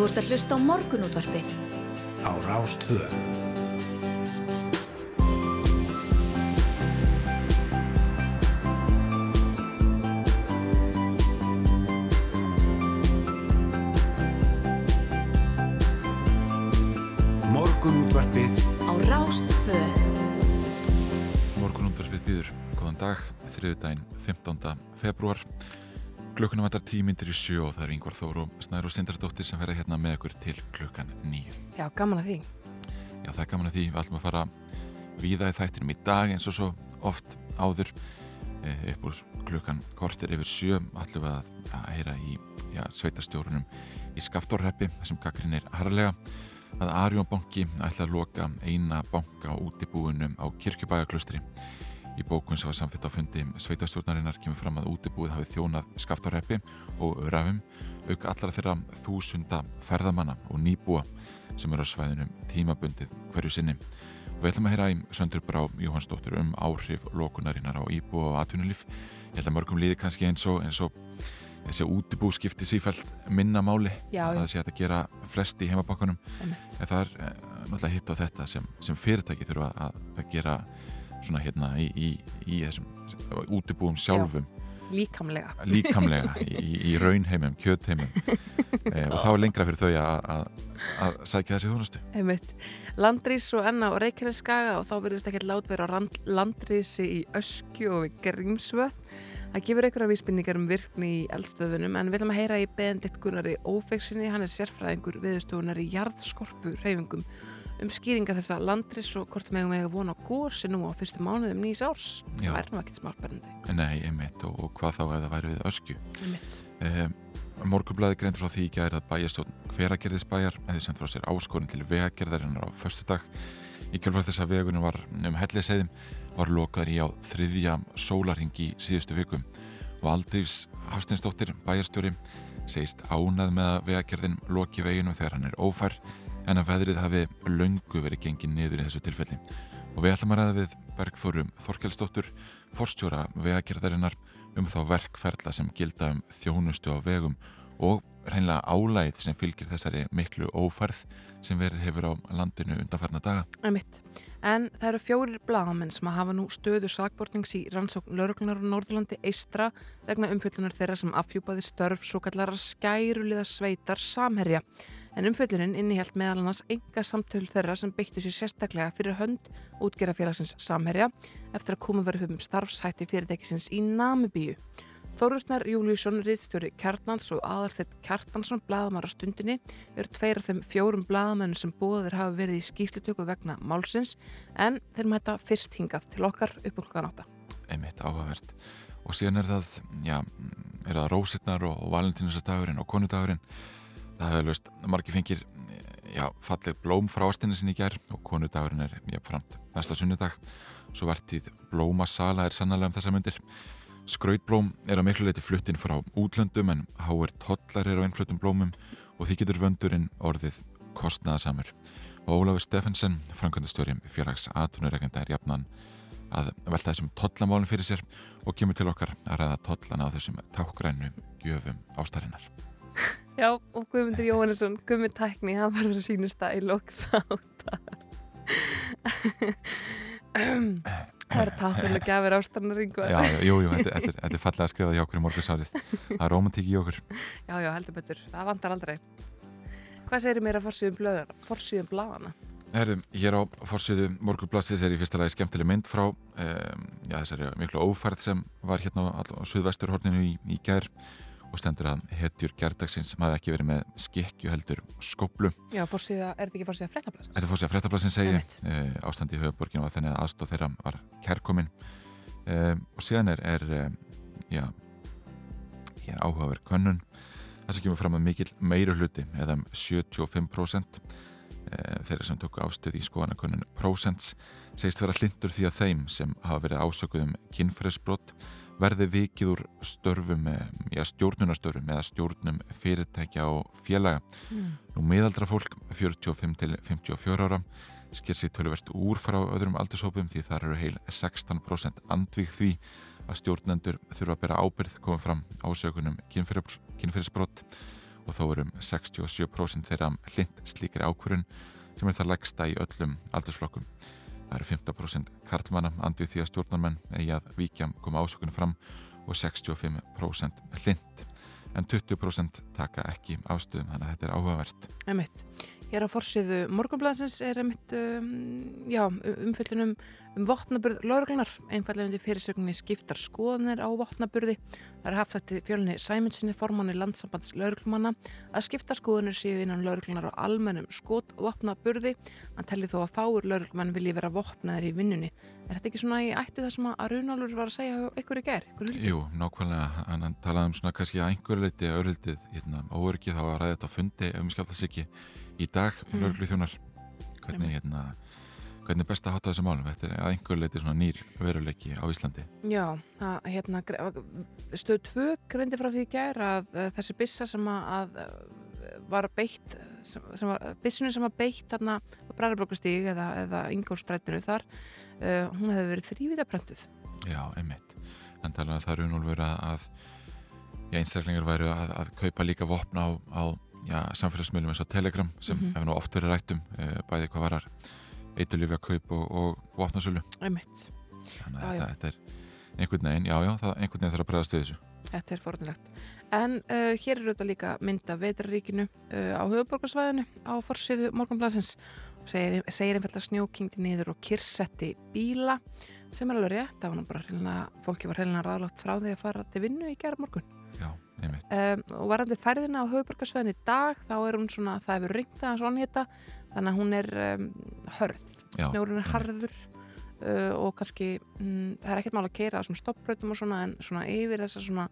Þú ert að hlusta á morgunútvarpið. Á Rástvö. Morgunútvarpið Á Rástvö. Morgunundarfið býður, góðan dag, þriðudaginn 15. februar. Klukkunum vantar tímyndir í sjó og það er yngvar Þóru Snæru Sindardóttir sem verða hérna með okkur til klukkan nýju. Já, gaman að því. Já, það er gaman að því, við ætlum að fara víða í þættinum í dag eins og svo oft áður e, upp úr klukkan kortir yfir sjö ætlum við að, að heyra í já, sveitastjórunum í Skaftórreppi sem gaggrinir harlega að Arjónbanki ætla að loka eina banka á útibúinum á Kirkjubæjaklustri. Í bókun sem var samþitt á fundi sveitastjórnarinnar kemur fram að útibúið hafi þjónað Skaftórreppi og Rafum auk allra þeirra þúsunda ferðamanna og nýbúa sem eru á svæðinum tímabundið hverju sinni. Og við ætlum að heyra í Söndur Brá Jóhannsdóttur um áhrif lokunarinnar á íbúa og atvinnulíf. Ég held að mörgum líði kannski eins og, eins og þessi útibú skipti sífælt minna máli Já, að það sé að gera flesti í heimabakkanum en það er eh, náttúrulega hitt á þetta sem, sem fyrirtæki þurfa að, að gera svona hérna í, í, í þessum útibúum sjálfum Líkamlega. líkamlega í, í, raunheimum, kjötheimum e, og þá er lengra fyrir þau að, sækja þessi þjónustu Einmitt. Landrís og enna og Reykjaneskaga og þá verðist ekki lát vera á landrísi í Öskju og við Grímsvötn. Það gefur einhverja vísbendingar um virkni í eldstöðunum en við ætlum að heyra í Benedikt Gunnari Ófeiksinni, hann er sérfræðingur viðstöðunar í jarðskorpu reyfingum um skýringa þessa landrís og hvort megum við að vona gósi nú á fyrstu mánuðum nýs árs. Það er nú ekkert smárbærandi. Nei, einmitt, og, og hvað þá ef það væri við öskju Einmitt. e, Morgublaði greint frá því í gæri að bæjarstjórn hveragerðisbæjar hefði sendt frá sér áskorun til vegagerðarinnar á föstudag í kjölfar þess að vegunum var um helliseiðum var lokaður í á þriðja sólarhing í síðustu vikum og Aldís Hafstinsdóttir bæjarstjóri segist ánað með að vegagerðin loki veginum þegar hann er ófær en að veðrið hafi löngu verið gengið niður í þessu tilfelli og við ætlum að ræða við Bergþórum Þorkelsdóttur forstjóra vegagerðarinnar um þá verkferðla sem gilda um þjónustu á vegum og reynilega álæð sem fylgir þessari miklu ófærð sem verið hefur á landinu undanfarna daga. Einmitt. En það eru fjórir blaðamenn sem hafa nú stöðu sakbortnings í rannsókn lauruglunar á Norðurlandi eistra vegna umfjöllunar þeirra sem afhjúpaði störf svo kallara skæruliða sveitar samherja. En umfjöllunin innihjalt meðal annars enga samtöl þeirra sem beittu sér sérstaklega fyrir hönd útgerafélagsins samherja eftir að koma verið um starfshætti fyrirtækisins í Namibíu. Þórusnar Júliusson, riðstjóri Kjartnans og Aðarstett Kjartansson, blaðamar á stundinni, eru tveir af þeim fjórum blaðamennum sem búðir hafa verið í skýslutöku vegna málsins en þeir mæta fyrst hingað til okkar upp um klukkan átta. einmitt áhugavert. Og síðan er það, já, er það rósirnar og, valentínusadagurinn og konudagurinn. Það hefur löst, margir fengir já, fallir blóm frá ástinni sinni í gær og konudagurinn er mjög framt næsta sunnudag, svo vertið blómasala er sannlega um þessa myndir Skrautblóm er á miklu leiti fluttinn frá útlöndum en háir tollar er á einflutum blómum og því getur vöndurinn orðið kostnaðasamur. Ólafur Steffensen, framkvæmdastjóri félags atvinnureikenda er jafnan að velta þessum tollamálum fyrir sér og kemur til okkar að ræða tollana á þessum tákgrænu gjöfum ástarinnar. Já, og Guðmundur Jóhannesson, Guðmund Tækni, hann var að sínust að í lok þáttar. Það er táknilega gafir ástannar yngu. Já, jú, jú, þetta, er- þetta er fallega að skrifa í okkur í morgunsárið. Það er romantík í okkur. Já, já, heldur betur. Það vantar aldrei. Hvað segir mér að forsýðum? Forsýðum blaðana? Herðum, hér á fórsviðu morgunblassins er í fyrsta lagi skemmtileg mynd frá um, já, þessari miklu ófærð sem var hérna á, á suðvesturhorninu í, í gær og stendur að hetjur gerdagsins sem hafi ekki verið með skikju heldur skóplu. Já, forsýða, er þetta ekki forsýða fréttablasins? Þetta er fórsvið að fréttablassin segi Einmitt. uh, ástandi í höfuborginu og þenni að aðstóð þeirra var kærkomin um, og síðan er, er um, já, hér áhugaverð könnun það sem kemur fram að mikill meiri hluti eða um 75% eh, þeirra sem tóku ástöð í skoðanakönnun Prosents segist vera hlindur því að þeim sem hafa verið ásökuð um kynferðisbrott verði vikið úr störfum já, stjórnunastörfum eða stjórnum fyrirtækja og félaga Mm. Nú miðaldra fólk 45 til 54 ára sker sér töluvert úr frá öðrum aldurshópum því þar eru heil 16% andvík því að stjórnendur þurfa að bera ábyrð komið fram ásökunum kynferðisbrott og þó erum 67% þeirra hlind slíkri ákvörun sem er það leggsta í öllum aldursflokkum. Það eru 15% karlmanna andið því að stjórnarmenn eigi að víkja koma ásökunum fram og 65% hlind en 20% taka ekki ástöðum þannig að þetta er áhugavert. Emitt. Hér á forsiðu morgunblæðsins er einmitt um, já, umfyllunum um vopnaburð lauruglunar, einfallega undir fyrirsögninni skiptar skoðanir á vopnaburði. Það er haft þetta fjölunni Sæmundsinni formanni landsambands lauruglumanna að skipta skoðanir séu innan lauruglunar á almennum skot vopnaburði. Hann telli þó að fáur lauruglumann vilji vera vopnaðir í vinnunni. Er þetta ekki svona í ættu það sem að Runálur var að segja ykkur í gerð? Jú, nákvæmlega. Hann talaði um svona kannski að einhver leiti öðruldið hérna, að um í dag, mm. lörglu þjónar hvernig, hérna, hvernig best að hátta þessu málum þetta er að einhver leiti svona nýr veruleiki á Íslandi? Já, að, hérna, stöð 2 greindi frá því gær að, að þessi bissa sem að var beitt sem, sem var, bissunum sem var beitt þarna á Bræðarbrókustíg eða, eða Ingólstrættinu þar uh, hún hefði verið þrývita prentuð Já, einmitt. En talaði að það er unólfur að einstaklingar væru að, að kaupa líka vopna á, á samfélagsmiðlum eins og Telegram sem mm -hmm. hefur nú oft verið rættum e, bæði hvað varar eitulífi að kaup og, og vopnasölu þannig að já, þetta, þetta er einhvern veginn, já já, það, einhvern veginn þarf að bregðast við þessu Þetta er forunilegt. En uh, hér er auðvitað líka mynda vetraríkinu uh, á höfuborgarsvæðinu á forsiðu morgunblasins og segir, segir einfallega snjókingti niður og kyrsetti bíla sem er alveg rétt, það var nú bara fólki var hreinlega ráðlagt frá því að fara til vinnu í gerð morgun. Um, og varandi færðina á höfuborgarsvæðin í dag þá er hún svona, það hefur ringt að svona hitta, þannig að hún er um, hörð, snjórun er harður uh, og kannski um, það er ekkert mál að keira svona stoppbröðum og svona en svona yfir þessa svona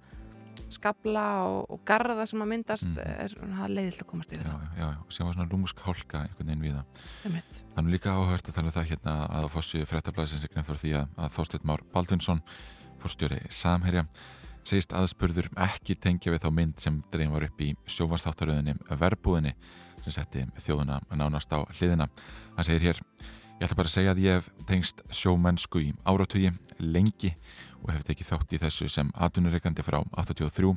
skabla og, og garða sem að myndast mm. er svona leiðilt að komast yfir já, það. Já, já, og sem var svona rúmusk hálka einhvern veginn við það Þannig líka áhört að tala um það hérna að á er grein fyrir því að, að Þósteinn Már Baldvinsson fórstjóri Samherja segist aðspurður ekki tengja við þá mynd sem dreifum var upp í sjófastáttaröðinni verbúðinni sem setti þjóðuna nánast á hliðina. Hann segir hér Ég ætla bara að segja að ég hef tengst sjómennsku í áratögi lengi og hef tekið þátt í þessu sem atvinnureikandi frá 83.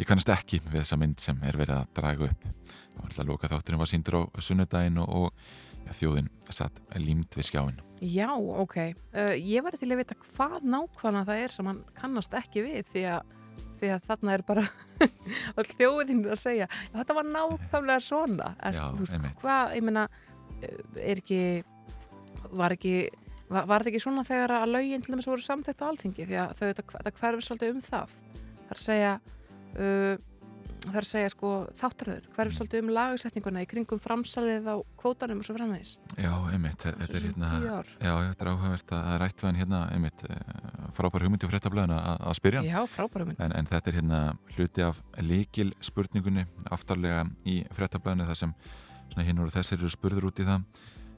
Ég kannast ekki við þessa mynd sem er verið að draga upp. Það var alltaf loka þátturinn var síndur á sunnudaginn og, og þjóðin satt límt við skjáin. Já, ok. Uh, ég var til að vita hvað nákvæmlega það er sem hann kannast ekki við því að, því að þarna er bara all þjóðinn að segja þetta var nákvæmlega svona. Já, veist, hvað, ég meina, uh, er ekki, var ekki, var, var þetta ekki svona þegar að lauginn til dæmis voru samtækt á alþingi því að þau, þetta hverfur svolítið um það. Að segja... Uh, það er að segja sko þáttaröður. Mm. svolítið um lagasetninguna í kringum framsalið á kvótanum og svo framvegis? Já, einmitt, þetta er hérna já, þetta er áhugavert að rættu en hérna einmitt, eh, frábær hugmyndi á fréttablaðina að spyrja Já, frábær hugmyndi en, en þetta er hérna hluti af líkil spurningunni aftarlega í fréttablaðinu þar sem hinn og þessir eru spurður út í það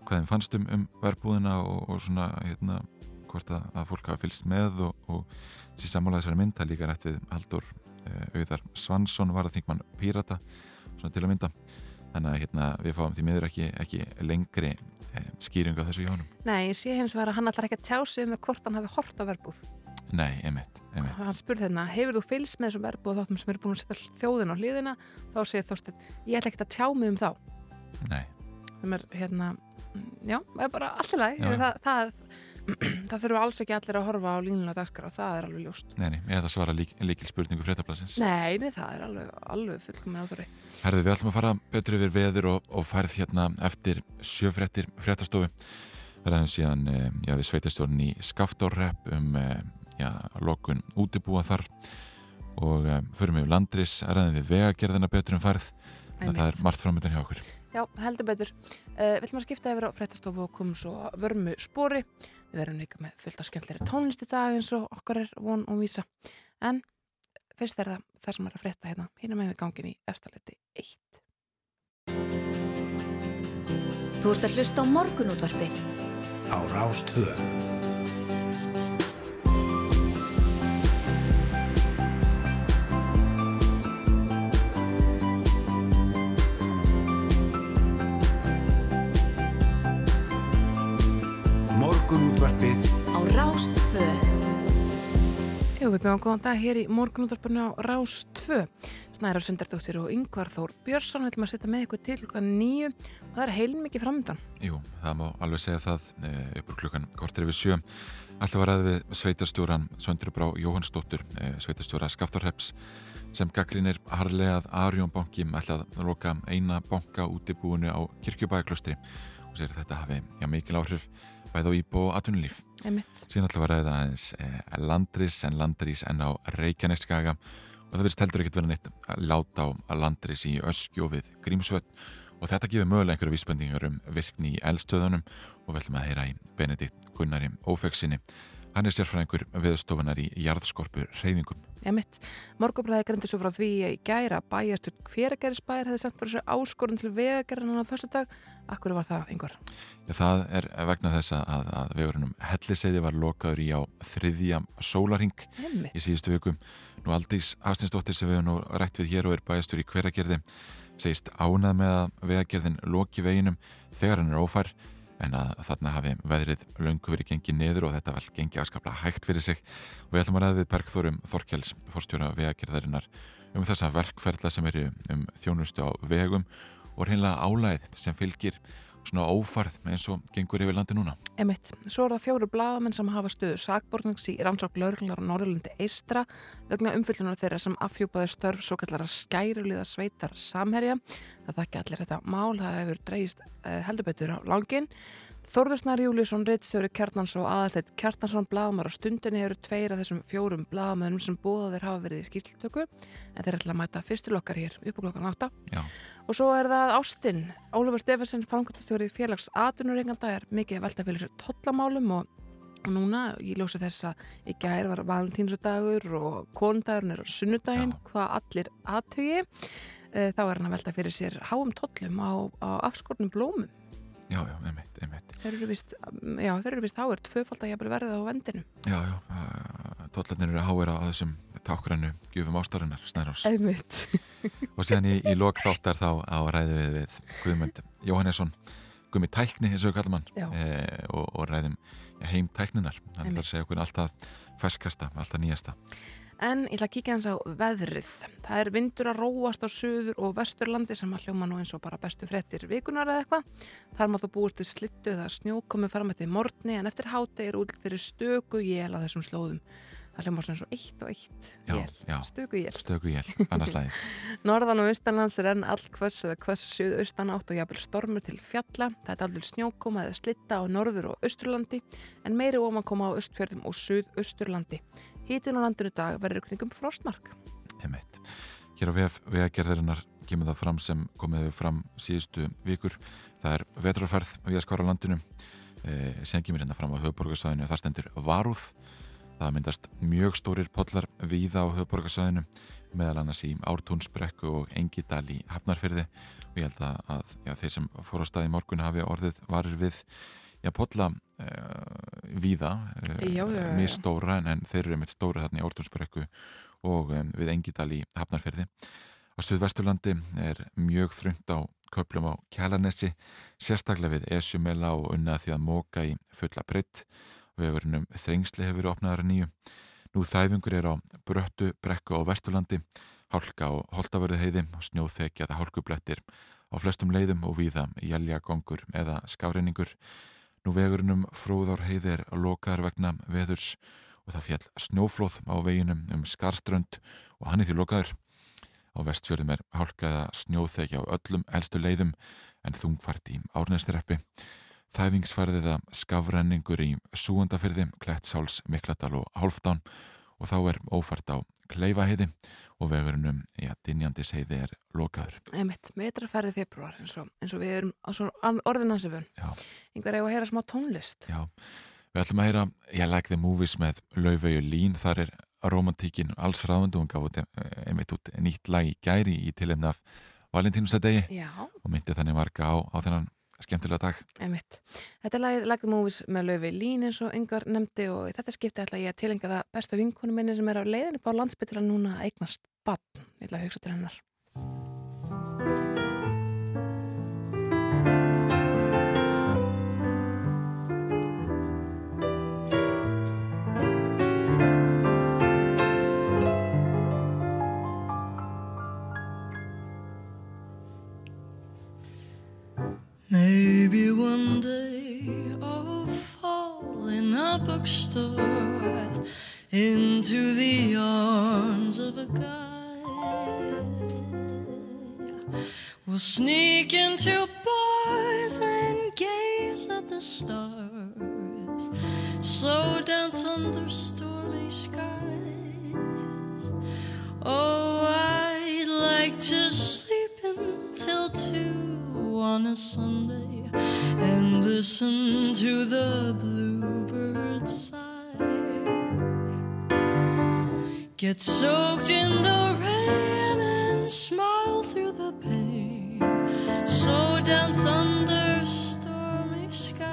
hvað þeim fannst um, um verbúðina og, og svona hérna hvort að, að fólk hafa fylst með og, og þessi sammála þessari mynd. Það líka rætt við Haldur Auðar Svansson var að þingmann Pírata svona til að mynda. Þannig að hérna, við fáum því miður ekki, ekki lengri eh, skýringu af þessu hjónum Nei, ég sé hins vegar að hann alltaf ekki að tjá sig um það hvort hann hafi hort á verbúð. Nei, einmitt, einmitt. Hann spurði hérna, hefur þú fylgst með þessum verbúð þáttum sem eru búin að setja þjóðin á hlýðina þá segir Þorstein, ég ætla ekki að tjá mig um þá. Nei. Er, hérna, Já, bara alltaf læg það, það það þurfu alls ekki allir að horfa á línulega dagskar og það er alveg ljóst. Nei, nei, eða svara lík, líkil spurningu fréttablasins Nei, nei, það er alveg, alveg fullkominn áþurri Herði, við ætlum að fara betur yfir veður og, og færð hérna eftir sjöfréttir fréttastofu. Við ræðum síðan eh, já, við sveitastjórn í Skaftórrepp um eh, já, lokun útibúa þar og um, förum við landris, ræðum við vegagerðina betur um færð þannig að það er margt framöndan hjá okkur. Já, heldur betur. Uh, við verðum líka með fullt af skemmtleri tónlist í dag eins og okkar er von og vísa. En fyrst er það það sem er að frétta hérna, hérna með við gangin í efstaletti 1. Þú ert að hlusta á morgunútvarpið. Á Rástvöð. Morgunútvarpið. Á Rástfö Jú, við byrjum að góða dag hér í morgunútvarpinu á Rástfö Snæra Sundardóttir og Yngvar Þór Björnsson ætlum að setja með ykkur til klukkan nýju og það er heilmikið framöndan. Jú, það má alveg segja það eh, upp úr klukkan kortir yfir sjö. Alltaf var aðeins við sveitarstjóran Svöndurubrá Jóhannsdóttur, eh, sveitarstjóra Skaftarheps sem gaggrínir harlega að Arjónbanki ætla að loka eina banka út í búinu á kirkjubæðaklustri og segir að þetta hafi já, mikil áhrif bæð á íbú og. Einmitt. Síðan alltaf var aðeins aðeins eh, landris en landris en á Reykjaneskaga og það verðist heldur ekkert verið neitt að láta á landris í öskju við Grímsvöld og þetta gefur mögulega einhverju vísbendingar um virkni í eldstöðunum og við ætlum að heyra í Benedikt Gunnari Ófegsinni. Hann er sérfræðingur viðstofunar í jarðskorpu reyfingum. Emitt, morgubræði greindi svo frá því að í gæra bæjartur hveragerisbæjar hefði sendt fyrir sér áskorun til vegagerðan á fyrstu dag. Akkur var það einhver? Já, það er vegna þess að, að vegurinnum helliseiði var lokaður í á þriðja sólarhing Emitt. í síðustu vikum. Nú Aldís Hastinsdóttir sem við höfum nú rætt við hér og er bæjastur í hveragerði segist ánað með að vegagerðin loki veginum þegar hann er ófær en að þarna hafi veðrið löngu verið gengið niður og þetta vel gengið afskaplega hægt fyrir sig. Og við ætlum að ræða við Bergþórum Þorkjáls fórstjóra vegagerðarinnar um þessa verkferðla sem eru um þjónustu á vegum og reynilega álæð sem fylgir svona ófarð eins og gengur yfir landi núna. Emitt, svo er það fjóru bladamenn sem hafa stöðu sakbornings í rannsók lauruglar á Norðurlandi Eistra vegna umfyllunar þeirra sem afhjúpaði störf svo kallara skæruliða sveitar samherja. Það þakki allir þetta mál, það hefur dreigist uh, heldurbættur á langin. Þórðursnar Júliusson, Ritstjóri Kjartnans og aðalstætt Kjartansson bladamar á stundinni eru tveir af þessum fjórum bladamöðunum sem búða þeir hafa verið í skýslutöku en þeir ætla að mæta fyrstilokkar hér upp á klokkan 8. Já. Og svo er það Ástinn, Ólafur Stefansson, framkvæmtastjóri félags aðunurreikanda er mikið velta fyrir sér tollamálum og, og núna, ég ljósi þess að í gær var valentínsudagur og konundagurinn er á sunnudaginn, hvað allir aðtögi, þá er hann að velta fyrir sér háum tollum á, á afskornum blómum. Já, já, einmitt, einmitt. Þeir eru vist, já, þeir eru vist háir tvöfald að jafnvel verða á vendinu. Já, já, uh, tóllarnir eru háir á þessum tákgrænu gjöfum ástarinnar, Snærós. Einmitt. Og síðan í, í lok þáttar þá á ræði við við Guðmund Jóhannesson, Guðmi Tækni, eins og við kallum hann, Já. e, og, og ræðum heim tækninar. Einmitt. að segja okkur alltaf ferskasta, alltaf nýjasta. En ég ætla að kíkja hans á veðrið. Það er vindur að róast á söður og vesturlandi sem að hljóma nú eins og bara bestu frettir vikunar eða eitthvað. Þar má þú búist til slittu eða snjókomi fram eftir morgni en eftir háti er út fyrir stöku jél á þessum slóðum. Það hljóma svona eins og eitt og eitt jél. já. Stöku jél. Stöku jél, annars lagið. Norðan og austanlands er enn all hvöss eða hvöss suðaustan átt og jafnvel stormur til fjalla. Það er allir snjókoma eða slitta á norður og austurlandi en meiri óman koma á austfjörðum og suðausturlandi. Hítin á landinu dag verður kringum frostmark. Einmitt. Hér á vegagerðarinnar kemur það fram sem komið hefur fram síðustu vikur. Það er vetrarferð við að skora landinu e, sem kemur hérna fram á höfuborgarsvæðinu og það stendur varúð. Það myndast mjög stórir pollar víða á höfuborgarsvæðinu meðal annars í Ártúnsbrekku og Engidal í Hafnarfyrði og ég held að, að já, þeir sem fór á stað í morgun hafi orðið varir við já, polla uh, víða uh, Já, já, já, já. mjög stóra en, en þeir eru einmitt stóra þarna í Ártúnsbrekku og um, við Engidal í Hafnarfyrði á Suðvesturlandi er mjög þröngt á köplum á Kjalarnesi sérstaklega við Esjumela og unnað því að móka í fulla breytt vegurinnum þrengsli hefur verið opnaðar að nýju. Nú þæfingur er á bröttu brekku á Vesturlandi hálka og holtavörðu heiði og snjóþekjaða hálkublettir á flestum leiðum og víða jæljagongur eða skáreiningur nú vegurinnum fróðár heiði er lokaðar vegna veðurs og það fjall snjóflóð á veginum um Skarströnd og hann er því lokaður Á vestfjörðum er hálkaða snjóþekja á öllum elstu leiðum en þungfart í árnestireppi. Þæfingsfærðiða skafrenningur í Súundafyrði, Klettsáls, Mikladal og Hálfdán og þá er ófært á Kleifaheiði og vegurinnum í að Dinjandis heiði er lokaður. Einmitt, metraferði februar eins og, eins og við erum á orðinansifun. Einhver eigu að heyra smá tónlist. Já, við ætlum að heyra Ég like the movies með Laufeyju Lín, þar er romantíkin alls ráðundu og gaf eh, einmitt út nýtt lag í gæri í tilefni af Valentínusdegi og myndi þannig marga á, á þennan skemmtilega dag. einmitt. Þetta er lagið Like the Movies með Laufi Lín eins og yngar nefndi og í þetta skipti ætla ég að tilenga það bestu vinkonu minni sem er á leiðin upp á landsbytila núna að eignast bann. Ég ætla að hugsa til hennar. Maybe one day I'll fall in a bookstore into the arms of a guy. We'll sneak into bars and gaze at the stars, slow dance under stormy skies. Oh, I'd like to sleep until two on a Sunday and listen to the bluebirds sigh. Get soaked in the rain and smile through the pain. So dance under stormy skies.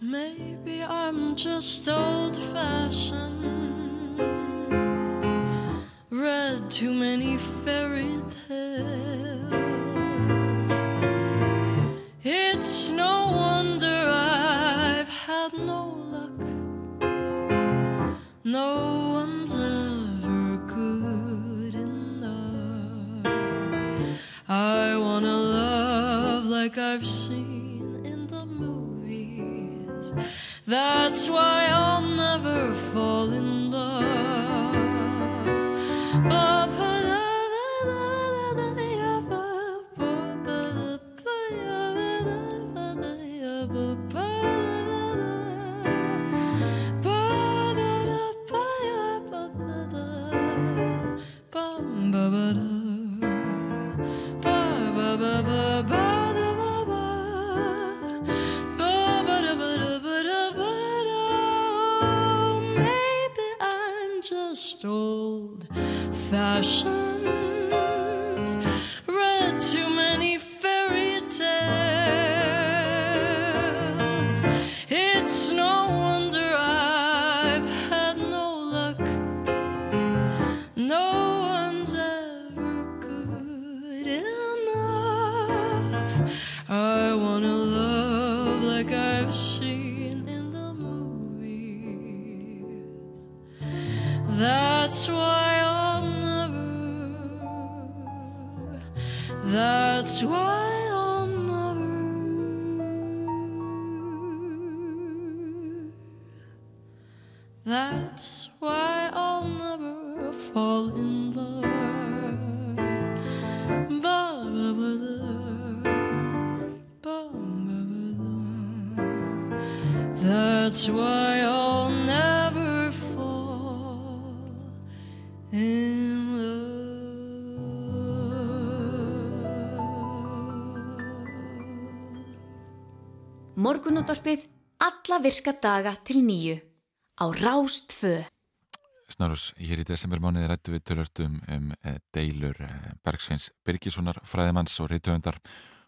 Maybe I'm just old fashioned. Read too many fairy tales. It's no wonder I've had no luck. No one's ever good enough. I wanna love like I've seen in the movies. That's why I'll never fall in love stole 发生。Morgunútvarpið alla virka daga til nýju á Rástfö. Snarus, hér í desembermániði rættu við tölvört um, um e, deilur e, Bergsveins Birgissonar, fræðimanns og reytöfundar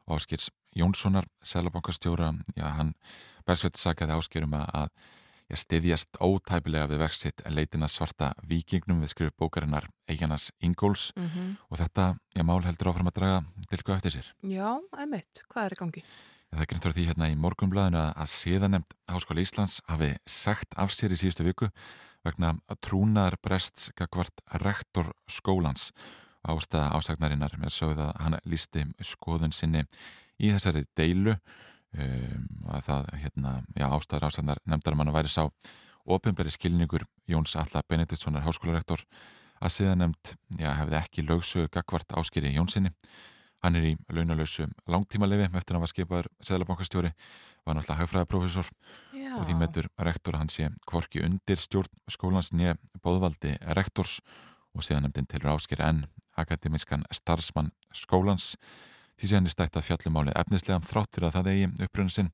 og Áskirs Jónssonar, selabankastjóra. Já, hann Bergsveit sagaði Áskirum að, stiðjast ótæpilega við verksitt leitina svarta vikingnum við skrifu bókarinnar Eiganas Ingóls Mhm. og þetta, já, mál heldur áfram að draga til hvað eftir sér. Já, einmitt, hvað er í gangi? Það er greint frá því hérna í morgunblæðinu að, síðanemt Háskóla Íslands hafi sagt af sér í síðustu viku vegna trúnaðar brests gagvart rektor skólans. Ástæða ásagnarinnar með sögð að hann lísti skoðun sinni í þessari deilu um, að það hérna, já, ástæðar ásagnar nefndarum hann að væri sá ofinbæri skilningur Jóns Alla Benediktssonar háskólarektor að síðanemt hefði ekki lögsögu gagvart áskýri Jónsinni Hann er í launalösu langtímalefi eftir að hann var skipaður seðlabankastjóri, var náttúrulega hagfræðaprofessor Já, og því metur rektor að hann sé kvorki undir stjórn skólans nýja bóðvaldi rektors og síðan nefndin til ráskir enn akademiskan starfsmann skólans. Því sé hann í stætt að fjallumáli efnislega þrátt fyrir að það eigi uppröðin sinn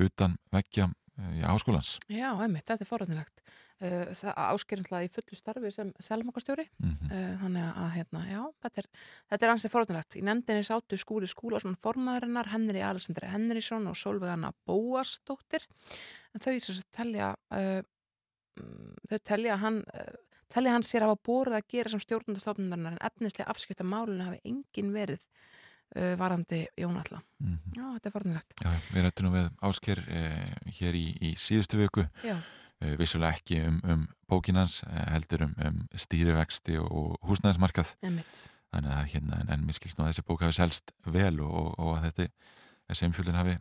utan vekkja í áskólans. Já, einmitt, þetta er forræðinlegt. Áskerinnlega í fullu starfi sem selmakastjóri, Mm -hmm. uh, þannig að hérna, já, þetta er, þetta er ansið forræðinlegt. Í nefndinni sátu skúri skúlason formaðurinnar, Henry Alexander Henrysson og Solveigana Bóasdóttir, en þau sem telja, uh, þau telja að hann, uh, telja hann sér hafa bórið að gera sem stjórnundastofnunarinnar en efnislega afskipta málinu hafi engin verið uh, varandi Jónalla. Mm -hmm. Já, þetta er forræðinlegt. Já, við rættum nú við ásker eh, hér í, í síðustu viku eh, vissulega ekki um, um bókinans eh, heldur um, um stýrivexti og húsnæðismarkað þannig að hérna, en, en mér skilst nú að þessi bók hafi selst vel og, og, og að þetta þessi umfjöldin hafi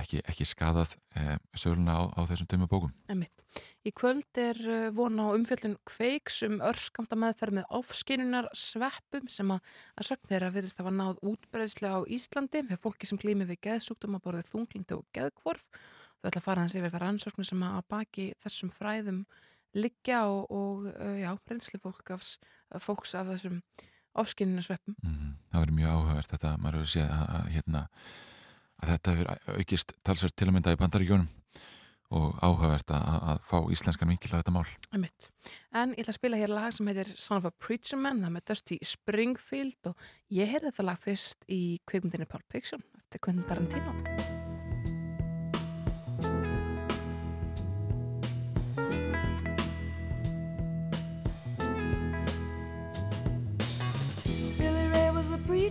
ekki, ekki skadað eh, söguluna á, á þessum tömmu bókum Emitt. Í kvöld er uh, von á umfjöldun kveiks um örskamta meðferð með ofskinunar sveppum sem að, að sögn þeirra virðist að var náð útbreðslega á Íslandi með fólki sem glými við geðsúktum að borðið þunglindi og geðkvorf. Þau ætla að fara hans yfir það rannsóknir sem að baki þessum fræðum liggja og, og uh, já, reynsli fólk af, fólks af þessum ofskinunar sveppum. mm -hmm. Það verður mjög áhugavert þetta maður hefur séð að, að, hérna, að þetta hefur aukist talsvert til að mynda í bandaríkjónum og áhugavert að, að fá íslenskan vinkil á þetta mál. Emitt. En ég ætla að spila hér lag sem heitir Son of a Preacher Man, það með Dusty Springfield og ég heyrði þetta lag fyrst í kveikmyndinni Pulp Fiction eftir Quentin Tarantino.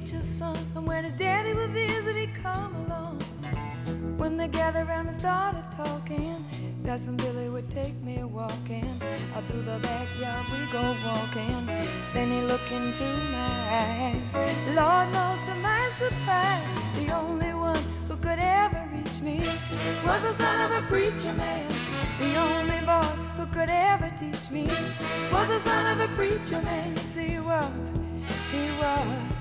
Preacher's son, and when his daddy would visit, he'd come along. When they gathered around and started talking, Cousin Billy would take me walking. Out through the backyard we go walking. Then he looked into my eyes. Lord knows to my surprise, the only one who could ever reach me was the son of a preacher man. The only boy who could ever teach me was the son of a preacher man. Yes, he was. He was.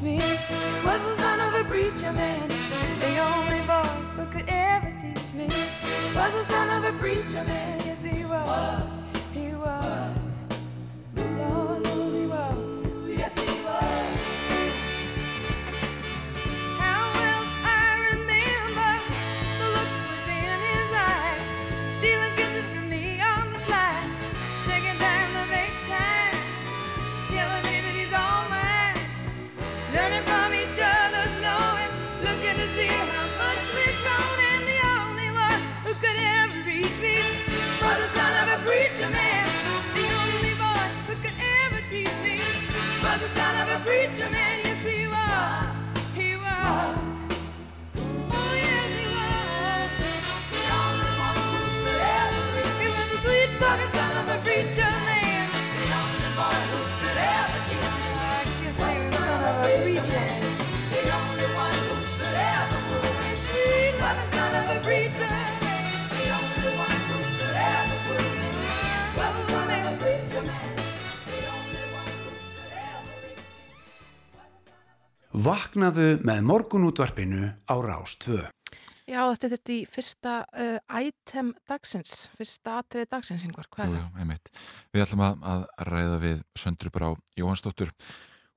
me was the son of a preacher man. The only boy who could ever teach me was the son of a preacher man. Yes, he was. He was. The Lord preacher man. The only boy who could ever teach me. I guess he was the son of a preacher. The only one who could ever fool me. Sweet the son of a preacher. The only one who could ever fool me. The son of a preacher man. Vaknaðu með morgunútvarpinu á Rástvö. Já, þetta er þetta í fyrsta uh, item dagsins, fyrsta atriði dagsins, yngvar, hvað er það? einmitt. Við ætlum að, að ræða við Söndru Brá Jóhansdóttur.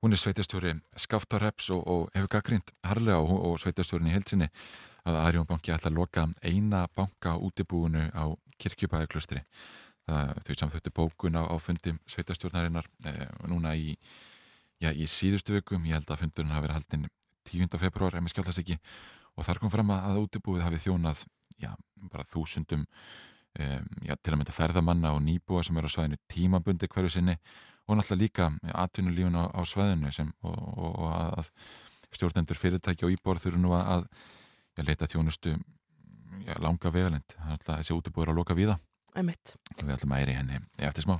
Hún er sveitastjóri Skaftarreps og, og hefur gaggrind harlega og, og sveitastjórin í heilsinni að Arjón banki ætla að loka eina banka útibúinu á kirkjubæðaklustri. Þau samþöttu bókun á, á fundi sveitastjórnarinnar eh, núna í, já, í síðustu vökum. Ég held að fundurinn hafi verið haldinn 10. februar, ef mér skjálfast ekki. Og þar kom fram að, að útibúið hafi þjónað já, bara þúsundum um, já, til að mynda ferðamanna og nýbúa sem eru á svæðinu tímabundi hverju sinni og náttúrulega líka atvinnulífun á, á svæðinu sem, og, og, og að stjórnendur fyrirtæki og íbor þurfu nú að já, leita þjónustu já, langa vegalend, þannig að þessi útibúður að loka víða Einmitt. og við ætlum að æri henni eftir smá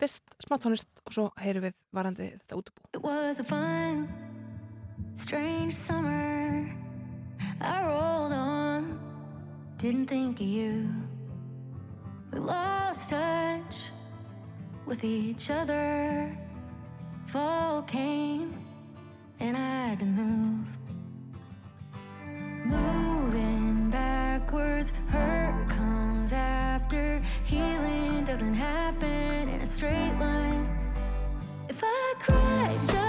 Fyrst smá tónlist og svo heyrum við varandi þetta útibú. Strange summer. I rolled on, didn't think of you. We lost touch with each other. Fall came, and I had to move. Moving backwards, hurt comes after. Healing doesn't happen in a straight line. If I cry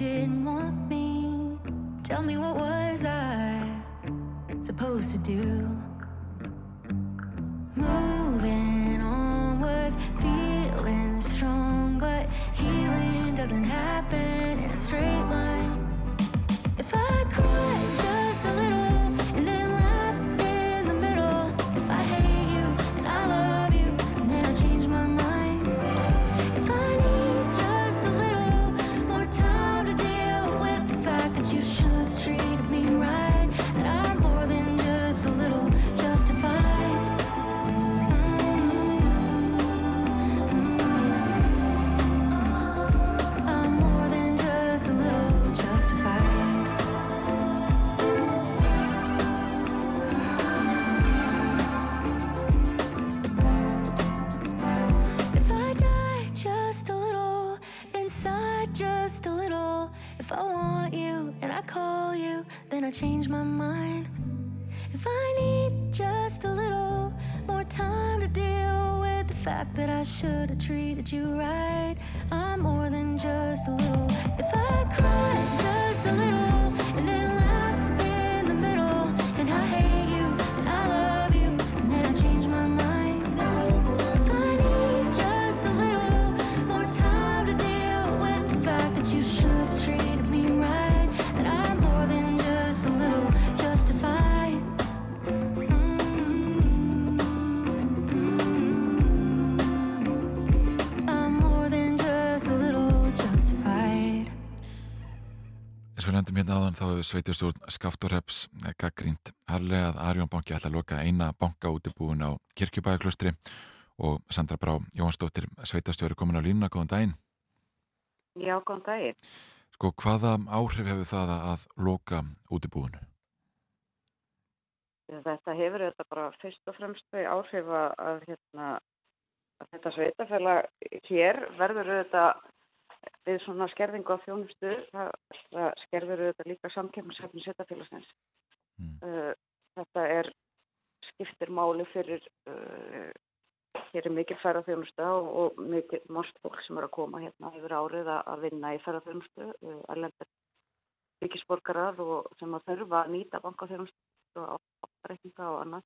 didn't want me. Tell me what was I supposed to do? Moving on was feeling strong, but healing doesn't happen in a straight line. I change my mind. If I need just a little more time to deal with the fact that I should have treated you right, I'm more than just a little. If I cry just a little Eins og við nefndum hérna áðan þá hefur sveitjastjórn Skaftorheps gaggrínt harlega að Arjón banki ætla að loka eina banka útibúin á kirkjubæðaklustri og Sandra Brá Jóhansdóttir sveitastjóri komin á línuna, góðan daginn. Já, góðan daginn. Sko, hvaða áhrif hefur það að loka útibúinu? Þetta hefur þetta bara fyrst og fremst þau áhrif að, hérna, að þetta sveitafélag hér verður þetta við svona skerðingu á þjónustu, það, það skerður þetta líka samkemmisefni sveitafélagsins. Uh, þetta er skiptir máli fyrir uh, hér er mikil ferðarþjónusta og, og mikil margt fólk sem er að koma hérna yfir árið að, að vinna í ferðarþjónustu, uh, erlendir ríkisborgarar og sem að þurfa að nýta bankaþjónustu og áreikninga og annað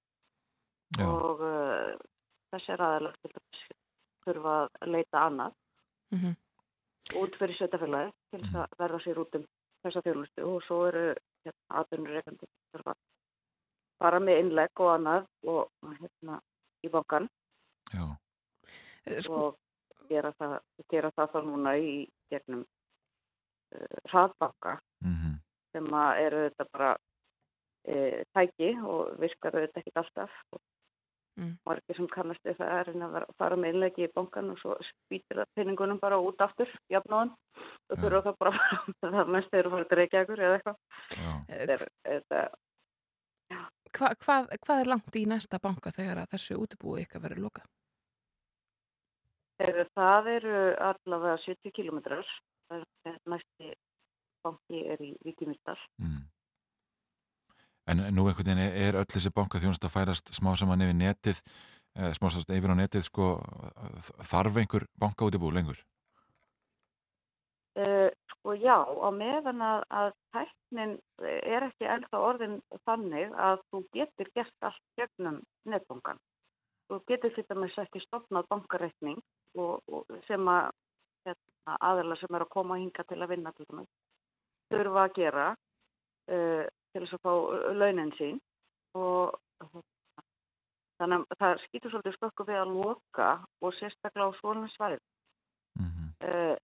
Já. og uh, þessi er þess þurfa að leita annað Mhm. Út fyrir sveitafélagi til þess að verða sér út um þessa þjónustu og svo eru hérna, aðbunur reikandi þurfa að fara með innlegg og annað og hérna í bankan Já, Eh, Sko, og gera það, gera það þá núna í gegnum uh, hraðbanka mhm, sem að eru þetta bara e, tæki og virkar þetta ekkit alltaf og Mm. margir sem kannast við það er að fara með innlegi í bankan og svo spýtir það pinningunum bara út aftur jafnóðan og þurfa það bara það mest eru að fara til Reykjavíkur eða eitthvað já. Þetta þetta hva, hvað, hvað er langt í næsta banka þegar að þessu útibúi ykkar lokað? er, það eru allavega 70 kilometrar næsti banki er í Víkimildal Mm. En nú einhvern veginn er- öll þessi banka þjónust að færast smá saman yfir netið, eh, smá saman yfir á netið, sko, þarf einhver banka útibú lengur? Uh, sko já, á meðan að, að tæknin er ekki ennþá orðin þannig að þú getur gert allt gegnum netbankan. Þú getur fyrir með ekki stopnað bankareikning og, og sem að hérna, aðeila sem er að koma hinga til að vinna til dæmis þurfa að gera uh, til þess að fá launin sín og þannig að það skýtur svolítið skökku við að loka og sérstaklega á svona svæð Mm uh,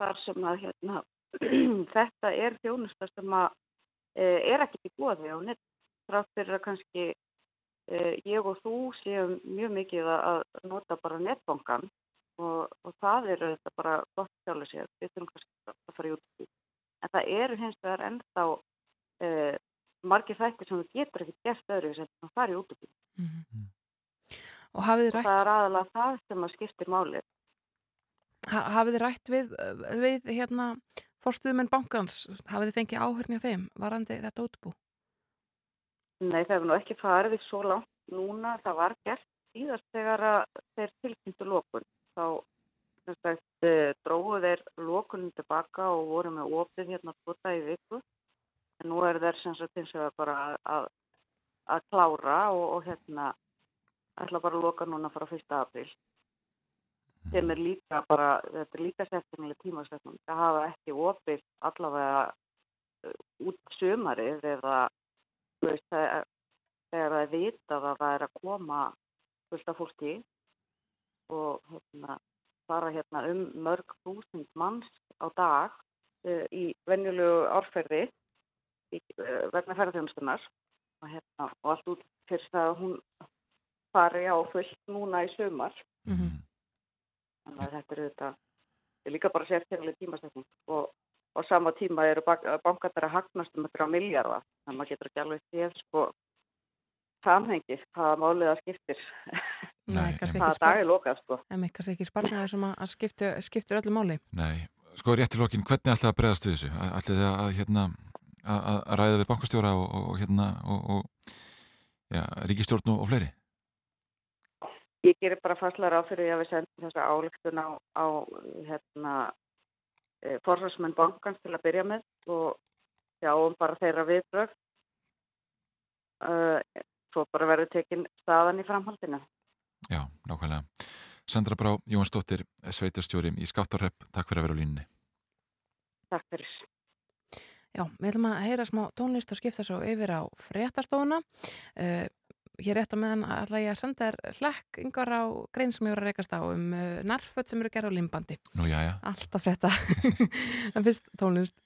þar sem að hérna, þetta er þjónusta sem að uh, er ekkert í bóði á nett þrátt fyrir að kannski uh, ég og þú séum mjög mikið að nota bara netbankan og, og það er þetta bara gott sjálfur sér, við þurfum kannski að fara í út en það eru hins vegar ennþá uh, margir þættir sem þú getur ekki gert öðru sem það fara í út Og hafið þið og rætt, það er aðalega það sem að skiptir máli ha, hafið þið rætt við, við hérna, forstuðumenn bankans, hafið þið fengið áhörni á þeim varandi þetta útibú? Nei, það hefur nú ekki farið svo langt núna. Það var gert síðast þegar að þeir tilkynntu lókun. þá eh, drógu þeir lokunum tilbaka og voru með opið hérna tvota í viku. En nú er þeir sem sagt eins og það bara að, að, klára og, og hérna ætla bara að loka núna frá 1. apríl. Sem er líka bara, þetta er líka settingilega tímasetning. Það hafa ekki opið allavega uh, út sömarið eða veist, þegar það er vitað að það er að koma fullt af fólki og hérna, fara hérna um mörg þúsund manns á dag uh, í venjulegu árferði vegna ferðarþjónustunar og, hérna, og allt út fyrir það að hún fari á fullt núna í sumar. Mhm. þannig að þetta er þetta er líka bara sérstæðileg tímasetning og á sama tíma eru bankarnir að hagnast um þetta á miljardar þannig að maður getur ekki alveg séð sko samhengið hvaða málið það skiptir. Nei, kannski hvaða ekki, dag spar, er lokað sko. Emi, kannski ekki sparnaði sem að, að skipti, skiptir öllu máli. Nei, sko rétt í lokin, hvernig ætlaði að bregðast við þessu? Ætlaði að, hérna, að, ræða við bankastjóra og, og, hérna, og, og já, ríkistjórn og, fleiri? Ég gerir bara fastlega ráð fyrir að við sendum þessa álöktun á, á hérna, forsvarsmenn bankans til að byrja með og sjáum bara þeirra viðbröð. Uh, svo bara verður tekin staðan í framhaldinu. Já, nákvæmlega. Sandra Brá, Jóhansdóttir, sveitarstjóri í Skáttarrepp, takk fyrir að vera á línni. Takk fyrir. Já, við ætlum að heyra smá tónlist og skipta svo yfir á fréttastofuna. Uh, hér rétt á meðan ætla ég að senda þér hlekk yngvar á grein sem ég voru að rekast á um uh, narföt sem eru gerð á limbandi. Nú, já, já. Alltaf frétta. en fyrst tónlist.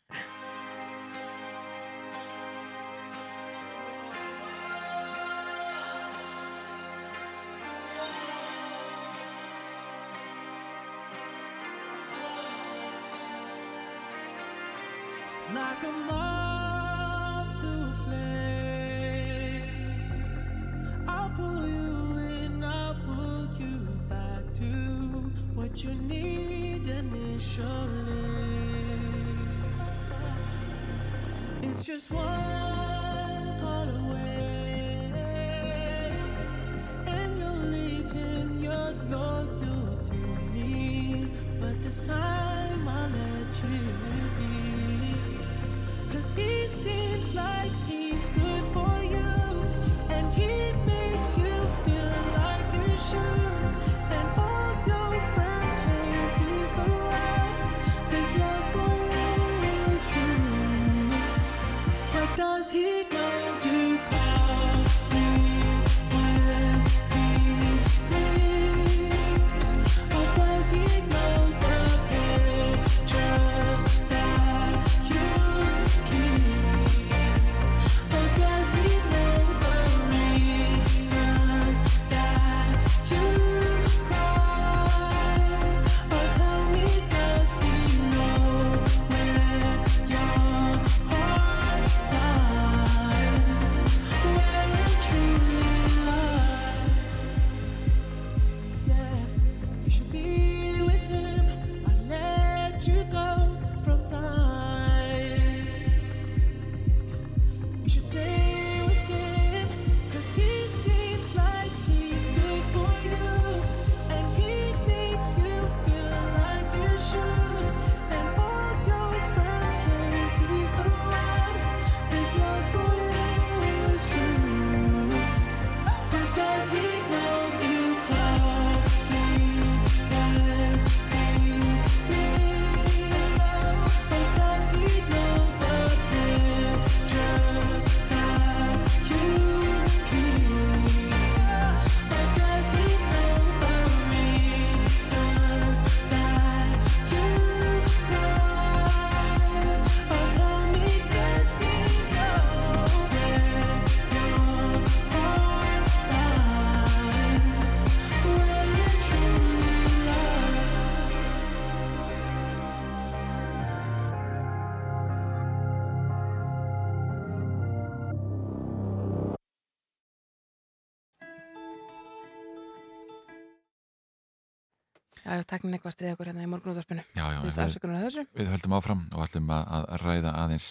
Já, já, teknin eitthvað stríð okkur hérna í morgunúðarpinu. Já, já, Þú veist afsökunar á þessu? við höldum áfram og ætlum að, að ræða aðeins.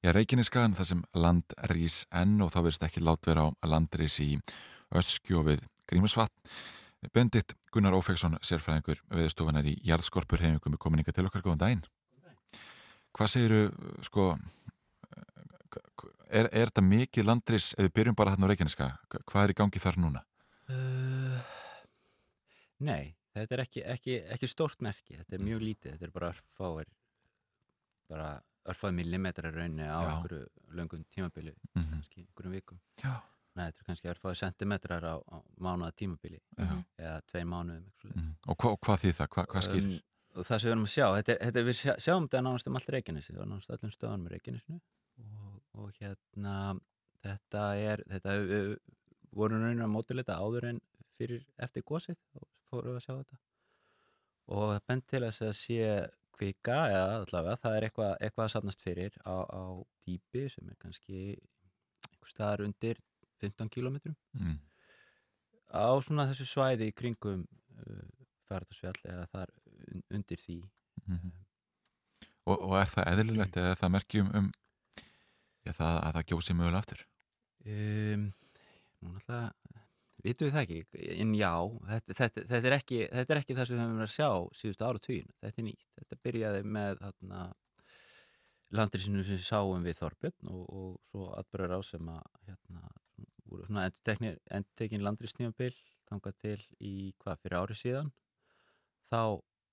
Já, Reykjaneskaðan, það sem land rís enn og þá verðist ekki lát vera á landrís í öskju og við grímusvatn. Bendit Gunnar Ófeksson, sérfræðingur veðustofanar í Jarðskorpur hefingum er komin ykkar til okkar, góðan daginn. Hvað segiru, sko, er, er þetta mikið landris, ef við byrjum bara hérna á Reykjaneska, hvað er í gangi þar núna? Uh, nei, þetta er ekki, ekki, ekki stórt merki, þetta er mjög lítið, þetta er bara örfáir, bara örfáir millimetrar raunni á Já. einhverju löngum tímabili, Mhm. kannski einhverjum vikum. Nei, þetta er kannski örfáir sentimetrar á, á mánuða tímabili, Já. eða tvei mánuðum. Mm. Og, hva, og hvað þýð það? Hva, hvað skýrir? Um, og það sem við erum að sjá, þetta, er- þetta, við sjá, sjáum þetta nánast um allt Reykjanesi, það er nánast öllum stöðunum í Reykjanesinu og, og hérna þetta er, þetta við vorum raunin að mótileita áður en fyrir eftir gósið og fórum við að sjá þetta og það bent til að sé kvika eða allavega það er eitthvað, eitthvað að safnast fyrir á, á dýpi sem er kannski einhver staðar undir 15 kilometrum Mm. á svona þessu svæði í kringum uh, færdarsfjall eða þar un undir því Mhm. Og, og er það eðlilegt eða er það merkjum um já, það, að það gjósi mögulega aftur? um, Nú náttúrulega vitum við það ekki, en já þetta, þetta, þetta, er ekki, þetta er ekki það sem við höfum verið að sjá síðustu áratugin, þetta er nýtt. Þetta byrjaði með þarna landrisinu sem við sáum við Þorbjörn og, og svo atbyrjar á sem að hérna, voru svona endurtekin landristímabil þangað til í hvað fyrir ári síðan. Þá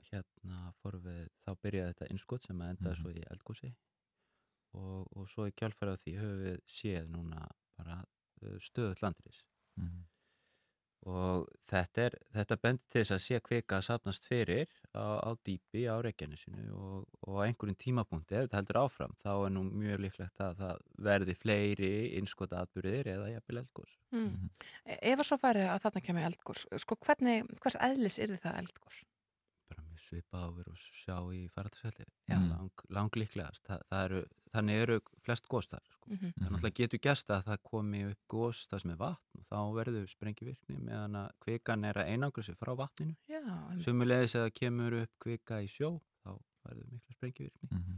hérna fórum við, þá byrjaði þetta innskot sem að endaði Mhm. svo í eldgósi og, og svo í kjálfæri á því höfum við séð núna bara uh, stöðut landris. Mm. Og þetta er þetta bendir til þess að sé kvika að sapnast fyrir á, á dýpi á Reykjanesinu og, og einhverjum tímapunkti ef þetta heldur áfram þá er nú mjög líklegt að það verði fleiri innskota atbyrðir eða jafnvel eldgós Mm. Ef að svo færi að þarna kemur eldgós, sko hvernig, hvers eðlis er það eldgós? bara mjög svipað á við og sjá í faraldarsvelli Já. lang, lang líklegast Þa, það eru, þannig eru flest gós þar sko. Mm það náttúrulega getur gæst að það komi upp gós það sem er vatn og þá verður sprengivirkni meðan að kvikan er að einangra sig frá vatninu. Sumulegis að það kemur upp kvika í sjó þá verður miklu sprengivirkni Mhm.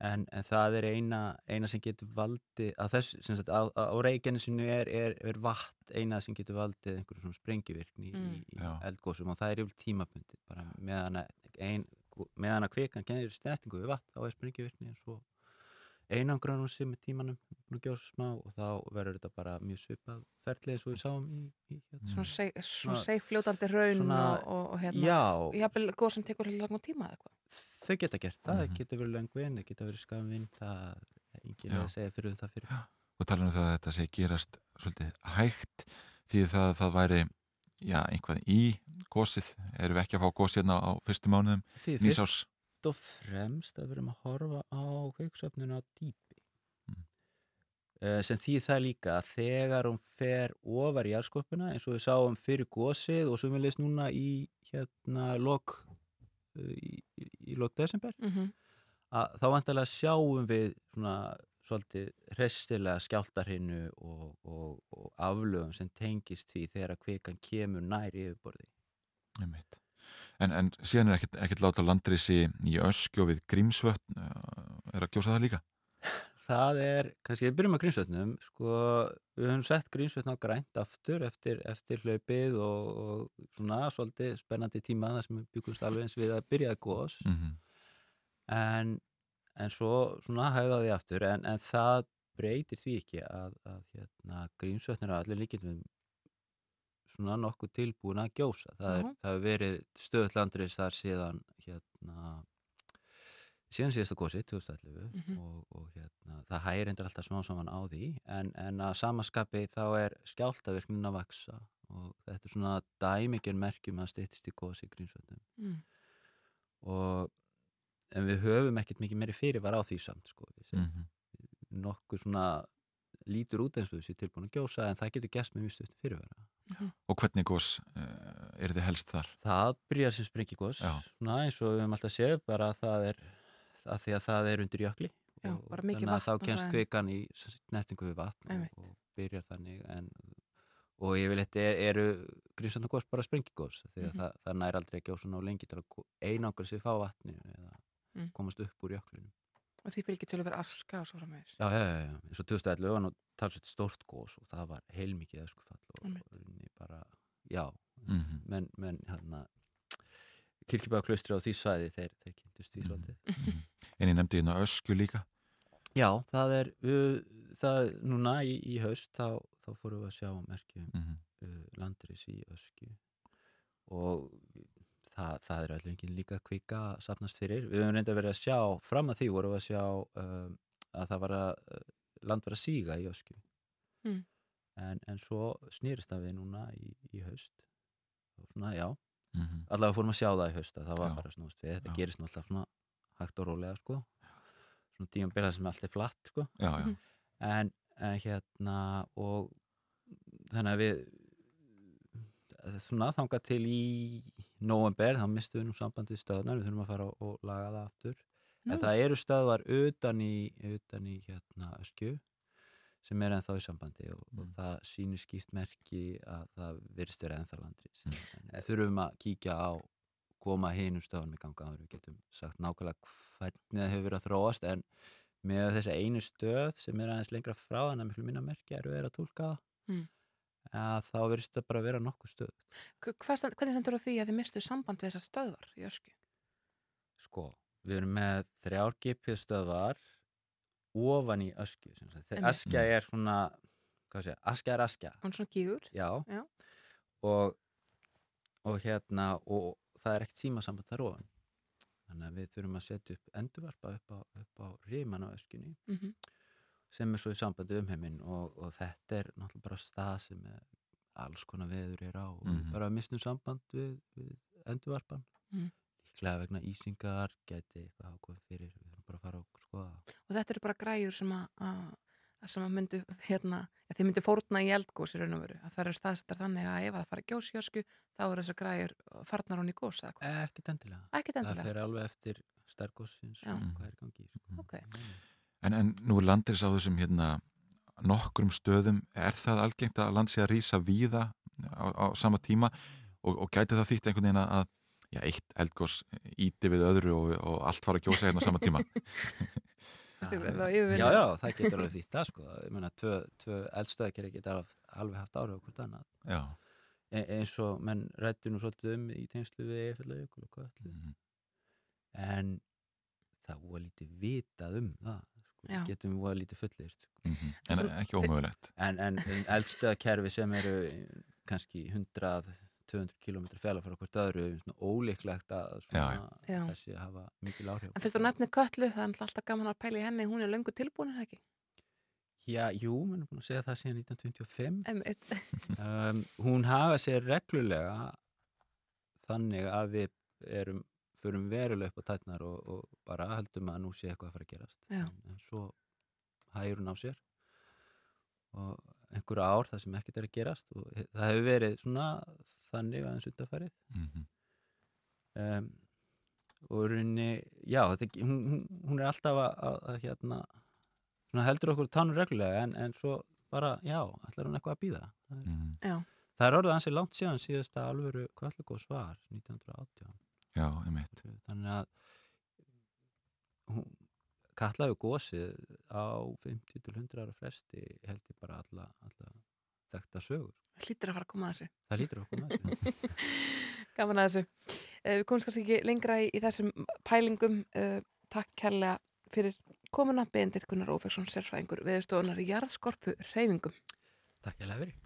en, en það er eina, eina sem getur valdið að þess, sem sagt, á, á Reykjanesinu er, er, er vatn eina sem getur valdið einhverjum svona sprengivirkni Mm. í, í eldgósum og það er yfir tímabundi bara meðan að, ein, meðan að kvikan kennir snertingu við vatn þá er sprengivirkni en svo einangranum sem með tímanum smá og þá verður þetta bara mjög svipað ferlið eins og við sáum í, í hérna. Svona, seg, svona Svona- seifljótandi raun svona- og, og, og hérna, Já, jafnvel góð sem tekur hérna langt tíma eða eitthvað. þau geta gert það, það Mhm. getur verið löngvinn, það getur verið skafvinn, það er enginn Já. að segja fyrir um það fyrir. Og tala um það að þetta sé gerast svolítið hægt því það, það væri já, einhvað í gósið, erum við ekki að fá gósið hérna á fyrstu mánuðum Því nýs fyrst og fremst að við erum að horfa á kveiksöfninu á dýpi. Mm. Uh, sem því það líka að þegar hún fer ofar í jarðskorpuna eins og við sáum fyrir gósið og svo við leist núna í hérna lok uh, í, í, í lok desember Mm að þá vantarlega sjáum við svona svolítið hressilega skjáltarhinnu og, og, og aflöfum sem tengist því þegar að kvikan kemur nær yfirborði. Einmitt. En, en síðan er ekkert, ekkert láta landrisi í öskjó við Grímsvötn uh, er að gjósa það líka? Það er, kannski við byrjum að grímsvötnum, sko, við höfum sett grímsvötn á grænt aftur eftir, eftir hlaupið og, og svona svolítið spennandi tíma þar sem við byggumst alveg eins við að byrja að góðs Mm en, en svo svona hægða því aftur en, en það breytir því ekki að, að hérna, grímsvötn er allir líkindum svona nokkuð tilbúin að gjósa. Það, er, Já. það hefur verið stöðlandris þar síðan hérna síðan síðasta gósi, 2011 Mhm. og, og hérna, það hægir endur alltaf smá saman á því en, en að samaskapi þá er skjáltavirknin að vaksa og þetta er svona dæmikinn merkjum að stýttist í gósi í grímsvötnum Mm. og en við höfum ekkert mikið meiri fyrirvar á því samt sko. -hmm. nokkuð svona lítur út eins og þessi tilbúin að gjósa en það getur gæst með mjög stöðt fyrirvara Og hvernig gós uh, er þið helst þar? það byrjar sem sprengigós Já. svona eins og við höfum alltaf séð bara að það er að því að það er undir jökli Já, og bara mikið þannig að vatn á þá kemst svæðinu. kvikan í nettingu við vatn og, og byrjar þannig en, og yfirleitt er, eru grímsandagós bara sprengigós því að Mhm. það, það nær aldrei gjósa ná lengi til að einangra sig fá vatninu eða Mm. komast upp úr jöklinu Og því fylgir til að vera aska og svo framvegis. Já, já, já, já, eins og 2011 var nú talsveit stórt gós og það var heilmikið öskufall og, rauninni bara, já, Mm menn, menn hérna kirkjubæðaklaustri á því svæði þeir, þeir kynntust því svolítið. En ég nefndi hérna ösku líka. Já, það er uh, það núna í, í haust þá, þá fórum við að sjá merkjum Mm uh, landris í ösku. Og það, það er allir enginn líka kvika að sapnast fyrir. Við höfum reynda verið að sjá fram að því vorum við að sjá um, að það var að uh, land var að síga í ösku Mm. en, en svo snýrist það við núna í, í haust svona, já, Mm allavega fórum að sjá það í haust að það var Já. bara snúst við, þetta Já. gerist náttúrulega svona hægt og rólega sko svona tíum byrjað sem allt er flatt sko Já, já. en, en hérna og þannig að við svona þangað til í november, þá mistum við nú sambandið stöðnar, við þurfum að fara og, og laga það aftur en Nú. það eru stöðvar utan í, utan í hérna öskju sem er ennþá í sambandi og, og það sýnir skýrt merki að það virðist vera ennþá landrís Mm. þurfum að kíkja á koma hinum stöðum í ganga en við getum sagt nákvæmlega hvernig það hefur verið að þróast en með þessa einu stöð sem er aðeins lengra frá þannig að miklu minna merki eru verið að tólka það Mm. Að þá verðist það bara að vera nokkuð stöð Hva- hvað Hvernig sendur á því að þið mistu samband við þessar stöðvar í ösku? sko, við erum með þrjár GPS stöðvar ofan í Einmitt. askja er svona hvað sé, askja er askja Hún er svona gígur. já, Já. Og, og hérna og það er ekkert símasamband þar ofan þannig að við þurfum að setja upp endurvarpa upp á, á ríman á öskjunni Mm sem er svo í sambandi um heiminn og, og þetta er náttúrulega bara stað sem alls konar veður er á og við Mhm. bara mistum samband við, við endurvarpan Mhm. líklega vegna ísingar geti eitthvað ákveð fyrir við þurfum bara að fara og skoða. Og þetta eru bara græjur sem að, sem að myndu, hérna, þið myndu fórna í eldgós í raun og veru, að það eru staðsettar þannig að ef það fara gjós í ösku, þá eru þessar græjur farnar hún í gós eða hvað? ekkert endilega Ekkert það endilega. fer alveg eftir stærgóssins Já. og hvað er í gangi sko. Ok. En, en nú er landris á þessum hérna nokkrum stöðum, er það algengt að land sé að rýsa víða á, á sama tíma? Og, og gæti það þýtt einhvern veginn að já, eitt eldgós íti við öðru og, og allt fara að gjósa hérna á sama tíma? Já, já, það getur alveg þýtt það sko. ég meina, tvö, tvö eldstöðakeri geta alveg, alveg haft árið okkur annað. Já, e eins og menn rættu nú svolítið um í tengslu við Eiffelajökul og hvað allir Mhm. en það var lítið vitað um það sko. Já. Við getum voða lítið fullist sko. mhm. en ekki ómögulegt en, en eldstöðakerfi sem eru kannski 100-200 km fjallar frá hvort öðru svona ólíklegt að svona Já. þessi hafa mikil áhrif En fyrst þú nefnir köllu, það er alltaf gaman að pæla í henni, hún er löngu tilbúin, er það ekki? Já, jú, menn er búin að segja það síðan 1925 Einmitt. um, hún hafa sér reglulega þannig að við erum förum verulega upp á tætnar og, og bara heldum að nú sé eitthvað að fara að gerast en, en svo hægur hún á sér og einhverju ár það sem ekkert er að gerast og það hefur verið svona þannig aðeins undarfærið Mhm. um, og í rauninni, já, þetta, hún, hún, er alltaf að, að, að hérna svona heldur okkur tánur reglulega en, en svo bara, já, ætlar hún eitthvað að býða það er, Mhm. Já. það er orðið ansið langt síðan síðasta alvöru kvallugóð svar 1918 Já, einmitt þannig að hún kallaði gósið á 50-100 ára fresti held ég bara alla, alla þekkta sögur Það hlýttir að fara að koma að þessu. það lítur okkur með þessu Gaman að þessu. Eh, Við komumst kannski ekki lengra í, í þessum pælingum. Eh, Takk kærlega fyrir komuna. Bendit Gunnar Ófeksson, sérfræðingur viðstofunar í jarðskorpu reyfingum. Takk ég fyrir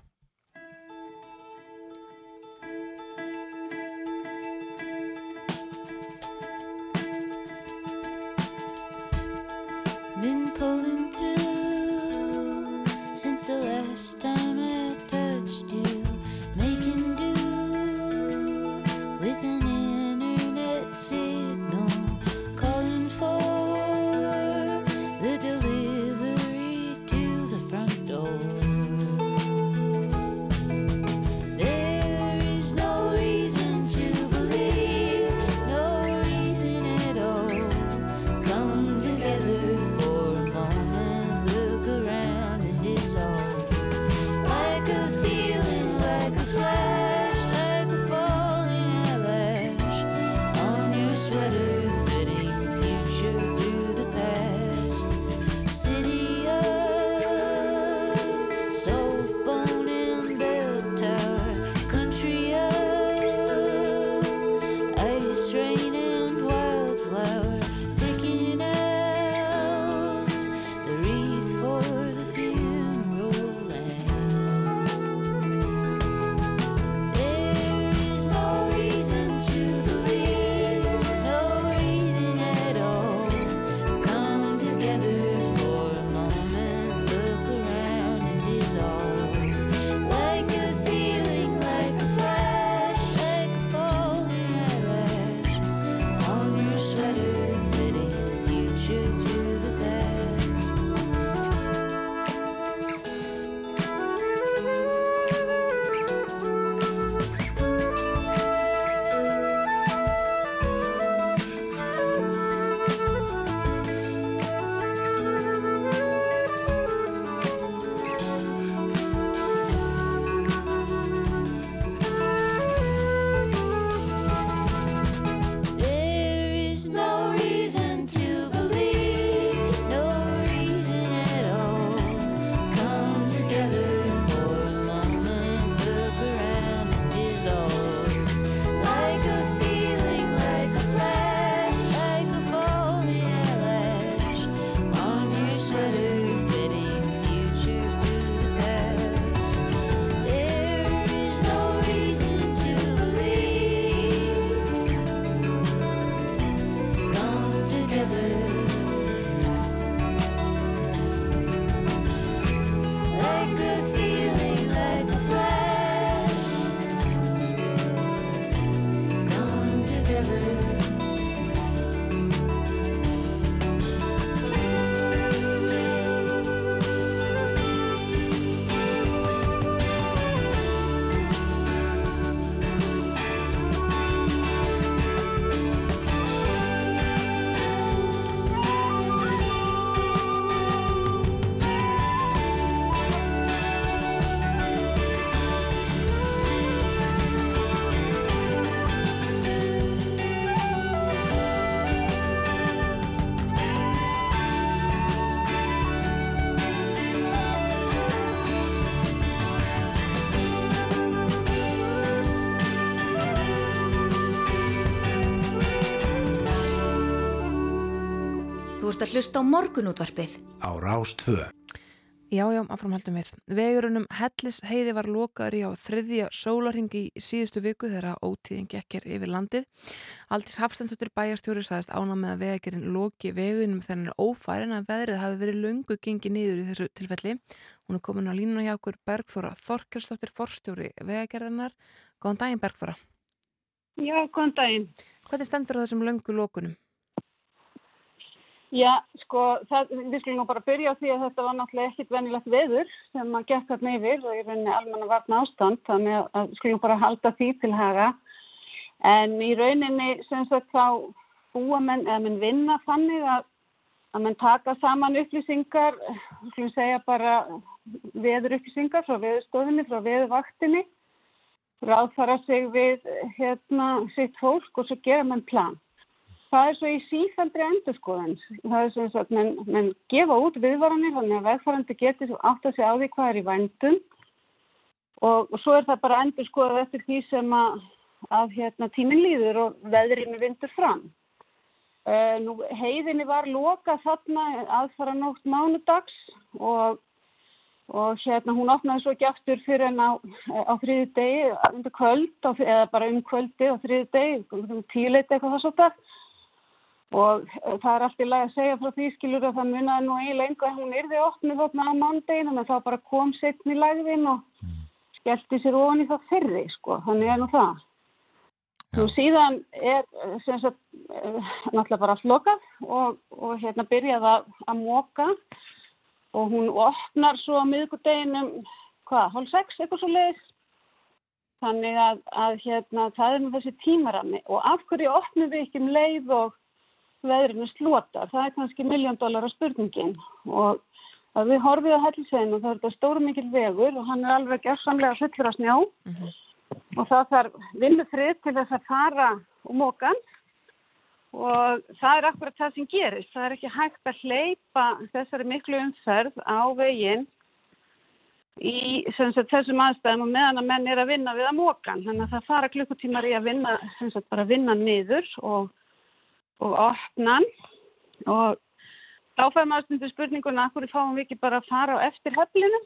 ert að hlusta á morgunútvarpið. á Rás 2. Já, já, áframhaldum við. Vegurunum Hellis heiði var lokaður í á þriðja sólarhingi í síðustu viku þegar ótíðin gekkir yfir landið. Aldís Hafstensdóttir bæjastjóri saðist ána með að vegagerinn loki vegunum er ófærin að veðrið hafi verið löngu gengið niður í þessu tilfelli. Hún er komin á línuna hjá okkur Bergþóra Þorkelsdóttir forstjóri vegagerðarnar. Góðan daginn Bergþóra. Já, góðan daginn. Hvernig stendur á þessum löngu lokunum? Já, sko, það, við skulum bara byrja á því að þetta var náttúrulega ekkit venilegt veður sem að gekk þarna yfir og í rauninni almenna varna ástand, þannig að- skulum bara halda því til haga. En í rauninni sem sagt þá búa menn, eða menn vinna þannig að, að menn taka saman upplýsingar, skulum segja bara veður upplýsingar frá veðurstofinni, frá veðurvaktinni, ráðfara sig við hérna sitt fólk og svo gera menn plan. Það er svo í sífældri endurskoðan. Það er svona að menn, menn gefa út viðvaranir þannig að vegfærandi getur átt að segja á því hvað er í vændum og, svo er það bara endurskoðað eftir því sem að, að hérna, tíminn líður og veðrinu vindur fram. Uh, nú, heiðinni var lokað þarna aðfara nótt mánudags og, og hérna hún opnaði svo ekki aftur fyrir en á, á þriði degi, undir kvöld á, eða bara um kvöldi á þriði degi, um tíleiti eitthvað það svo það og eh, það er allt í lagi að segja frá því skilur að það munaði nú eiginlega engu að hún yrði opnið þarna á mándeginu en það bara kom setn í lagðin og skellti sér ofan í það fyrri sko, þannig er nú það. Nú síðan er eh, sem sagt eh, náttúrulega bara allt lokað og, og hérna byrjaði að, að móka og hún opnar svo á miðgudeginum, hvað, hálf sex eitthvað svo leiðis. Þannig að, að hérna, það er nú þessi tímarami og af hverju opnum við ekki um leið og veðrinu slotar? Það er kannski miljón dólar spurningin og að við horfið á hellisveginn og það er þetta stóru mikil vegur og hann er alveg gerðsamlega fullur af snjó og það þarf vinnufrið til þess að fara og móka og það er akkurat það sem gerist. Það er ekki hægt að hleypa þessari miklu umferð á veginn í sagt, þessum aðstæðum og meðan að menn er að vinna við að mókan. Þannig að það fara klukkutímar í að vinna, sagt, bara vinna niður og, og opna hann. og þá fær maður stundu spurninguna af hverju fáum við ekki bara að fara á eftir heflinu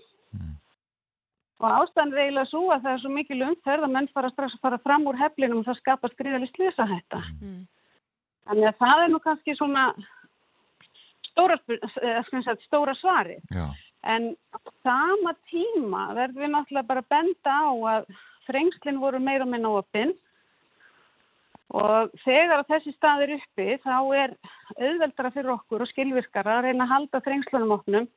og ástæðan er eiginlega svo að það er svo mikil umferð að menn fara strax að fara fram úr heflinum og það skapast gríðalist slisa þetta. Þannig að það er nú kannski svona stóra, eh, sem sagt, stóra svari. Já. En á sama tíma verðum við náttúrulega bara að benda á að þrengslinn voru meira og minna opinn og þegar þessi stað er uppi þá er auðveldara fyrir okkur og skilvirkara að reyna að halda þrengslunum opnum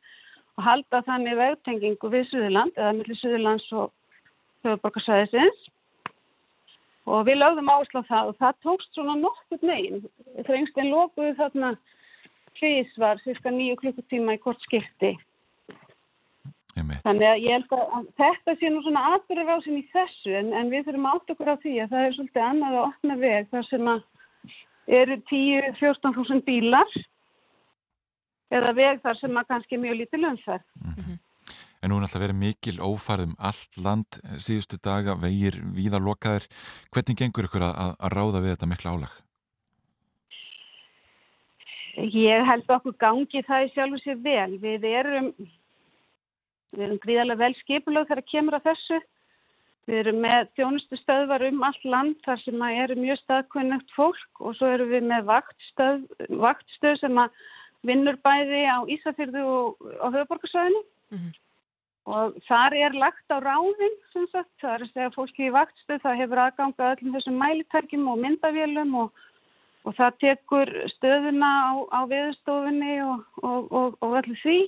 og halda þannig vegtengingu við Suðurland eða millir Suðurlands og höfuborgarsvæðisins og við lögðum áherslu á það og það tókst svona nokkur negin. Þrengslinn lokuðu þarna hrísvar cirka nýju klukkutíma í kort skipti. Þannig að ég held að þetta sé nú svona atbyrðarásin í þessu en, en við þurfum átt okkur á því að það er svolítið annað að opna veg þar sem að eru 10-14 þúsund bílar eða veg þar sem að kannski mjög lítið lönnferð. En nú er alltaf verið mikil ófærðum allt land síðustu daga, vegir víða lokaðir. Hvernig gengur ykkur að, að ráða við þetta mikla álag? Ég held okkur gangi það í sjálfu sér vel. Við erum, við erum gríðarlega vel skipulög þegar kemur að þessu. Við erum með þjónustu stöðvar um allt land þar sem að eru mjög staðkunnugt fólk og svo erum við með vaktstöð, vaktstöð sem að vinnur bæði á Ísafyrðu og á höfuborgarsvæðinu. og þar er lagt á ráðin sem sagt, það er að segja fólki í vaktstöð það hefur aðganga öllum þessum mælitækjum og myndavélum og, og það tekur stöðuna á, á viðstofunni og, og, og, og öllu því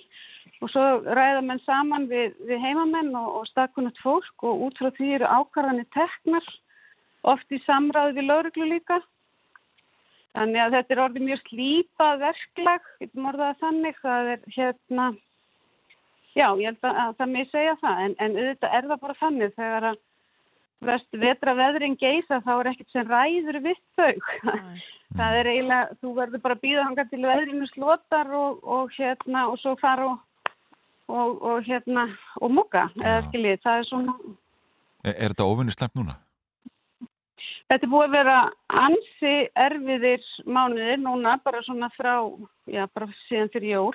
og svo ræða menn saman við, við heimamenn og, og stakkunnat fólk og út frá því eru ákvarðanir teknar oft í samráði við lauruglu líka Þannig að þetta er orðið mjög slípað verklag, getum orðað það þannig, það er hérna, já, ég held að, að það með segja það, en, en auðvitað er það bara þannig þegar að vest vetra veðrin geisa þá er ekkert sem ræður við þau. það er eiginlega, þú verður bara að býða hanga til veðrinu slotar og, og hérna, og svo fara og, og, og hérna, og muka, eða skiljið, það er svona, Er, er þetta ofinni slemt núna? Þetta er búið að vera ansi erfiðir mánuðir núna bara svona frá, já bara síðan fyrir jól.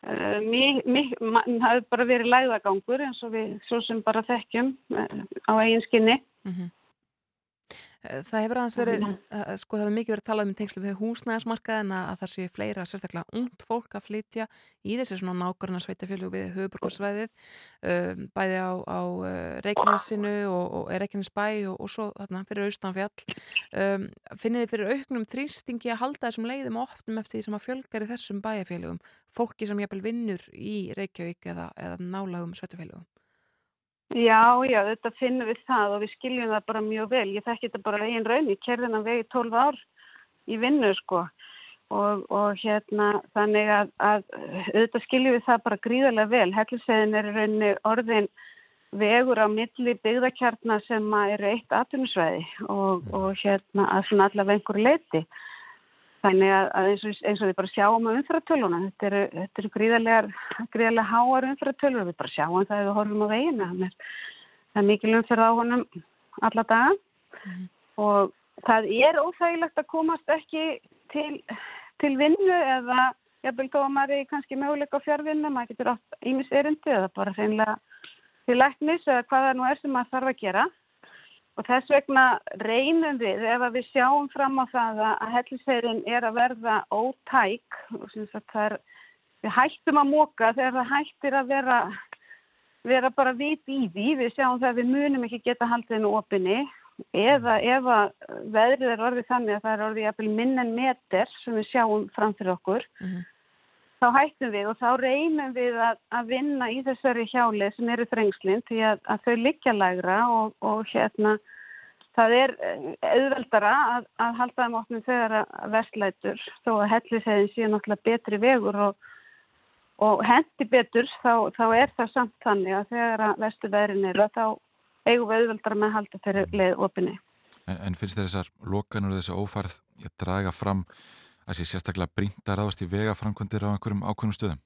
Uh, mig, ma- það hefur bara verið lægðagangur eins og við svo sem bara þekkjum uh, á eigin skinni. Eh, Það hefur aðeins verið, eh, sko það hefur mikið verið talað um tengslu við húsnæðismarkaðin að það sé fleira sérstaklega ungt fólk að flytja í þessi svona nákvæmna sveitafjölu við höfuborgarsvæðið, um, bæði á, á uh, Reykjanesinu og, og Reykjanesbæ og, og svo þarna fyrir austanfjall. Um, finnið þið fyrir auknum þrýstingi að halda þessum leiðum opnum eftir því sem að fjölgar í þessum bæjarfélugum, fólki sem jafnvel vinnur í Reykjavík eða, eða nálagum sveitafélugum? Já, já, þetta finnum við það og við skiljum það bara mjög vel. Ég þekki þetta bara einn raun, ég kerði hennar vegi 12 ár í vinnu sko og, og hérna þannig að, að auðvitað skiljum við það bara gríðarlega vel. Hellisegin er í rauninni orðin vegur á milli byggðakjarnar sem eru eitt atvinnusvæði og, og hérna að svona allavega einhverju leiti. Þannig að, eins, og, eins og við bara sjáum á umfyrirtöluna, þetta eru, þetta eru gríðarlega, gríðarlega háar umfyrirtölur, við bara sjáum það ef við horfum á veginu. Það er, er mikil umfyrð á honum alla daga og það er óþægilegt að komast ekki til, til vinnu eða jafnvel þó að maður er kannski möguleika á fjárvinnu, maður getur átt ímis erindi eða bara hreinlega til læknis eða hvað það nú er sem maður þarf að gera. Og þess vegna reynum við, ef við sjáum fram á það að helliseirin er að verða ótæk, og er, við hættum að móka þegar það hættir að vera, vera bara vit í því, við sjáum það að við munum ekki geta haldið hennu opinni, eða ef að veðrið er orðið þannig að það er orðið jafnvel minn en meter sem við sjáum fram fyrir okkur, þá hættum við og þá reynum við að, að vinna í þessari hjáli sem eru þrengslinn því að, að þau liggja lægra og, og hérna það er eh, auðveldara að, að halda þeim opnum þegar að verslætur þó að hellisegin séu náttúrulega betri vegur og, og hendi betur þá, þá er það samt þannig að þegar að vestu veðrin eru þá eigum við auðveldara með að halda þeirri leið opinni. En, en finnst þessar lokanur og þessi ófærð að draga fram að sé sérstaklega brínt að ráðast í vegaframkvæmdir á einhverjum ákveðnum stöðum?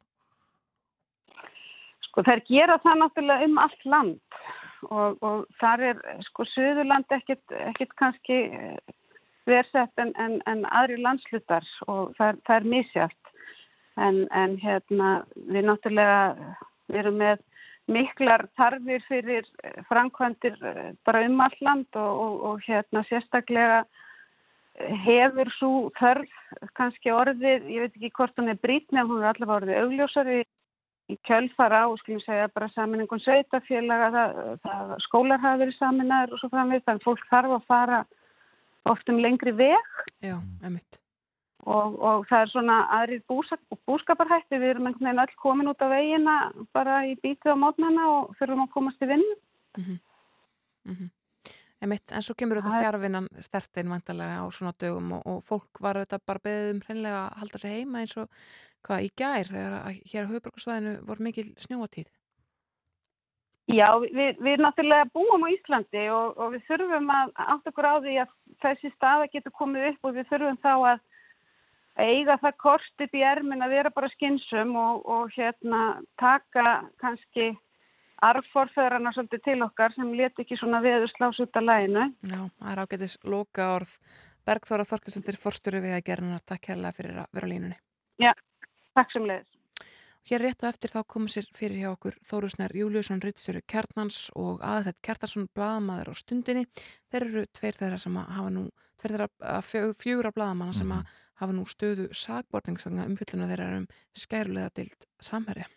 Sko þær gera það náttúrulega um allt land og, og þar er sko Suðurland ekkit, ekkit kannski versett en, en, en aðri landslutar og það, það er misjátt. En, en hérna við náttúrulega við erum með miklar tarfir fyrir framkvæmdir bara um allt land og, og, og hérna sérstaklega hefur svo þörf kannski orðið, ég veit ekki hvort hún er brítni en hún er allavega orðið augljósari í kjölfara og skulum segja bara saminningun sveitafélaga, það, það, skólar hafa verið saminnaður og svo framvið þannig fólk þarf að fara oft um lengri veg. Já, og, og það er svona búsak, búskaparhætti, við erum einhvern veginn öll komin út á vegina bara í bítið á mótnana og þurfum að komast í vinnu. Emitt, en svo kemur auðvitað fjárvinnan stertinn vantarlega á svona dögum og, og fólk var auðvitað bara beðið um hreinlega að halda sig heima eins og hvað í gær þegar að hér á höfuborgarsvæðinu voru mikil snjóatíð. Já, við, við náttúrulega búum á Íslandi og, og við þurfum að átt okkur á því að þessi staða getur komið upp og við þurfum þá að eiga það kort upp í ermin að vera bara skynsum og, og hérna taka kannski arforföðrana svolítið til okkar sem let ekki svona veður slás út af læginu. Já, það er ágætis loka orð. Bergþóra Þorkelstundir, forstjóri við að gerna takk hérlega fyrir að vera á línunni. Já, takk sem leiðis. Hér rétt og eftir þá komum sér fyrir hjá okkur Þórusnær Júliusson, Ritstjóri Kjartnans og aðsett Kjartarsson, blaðamaður á stundinni. Þeir eru tveir þeirra sem að hafa nú, tveir þeirra að fjö, fjögra blaðamanna sem að hafa nú stöðu sagbortningsvagna umfylluna þeirra um skærulega dild samherja.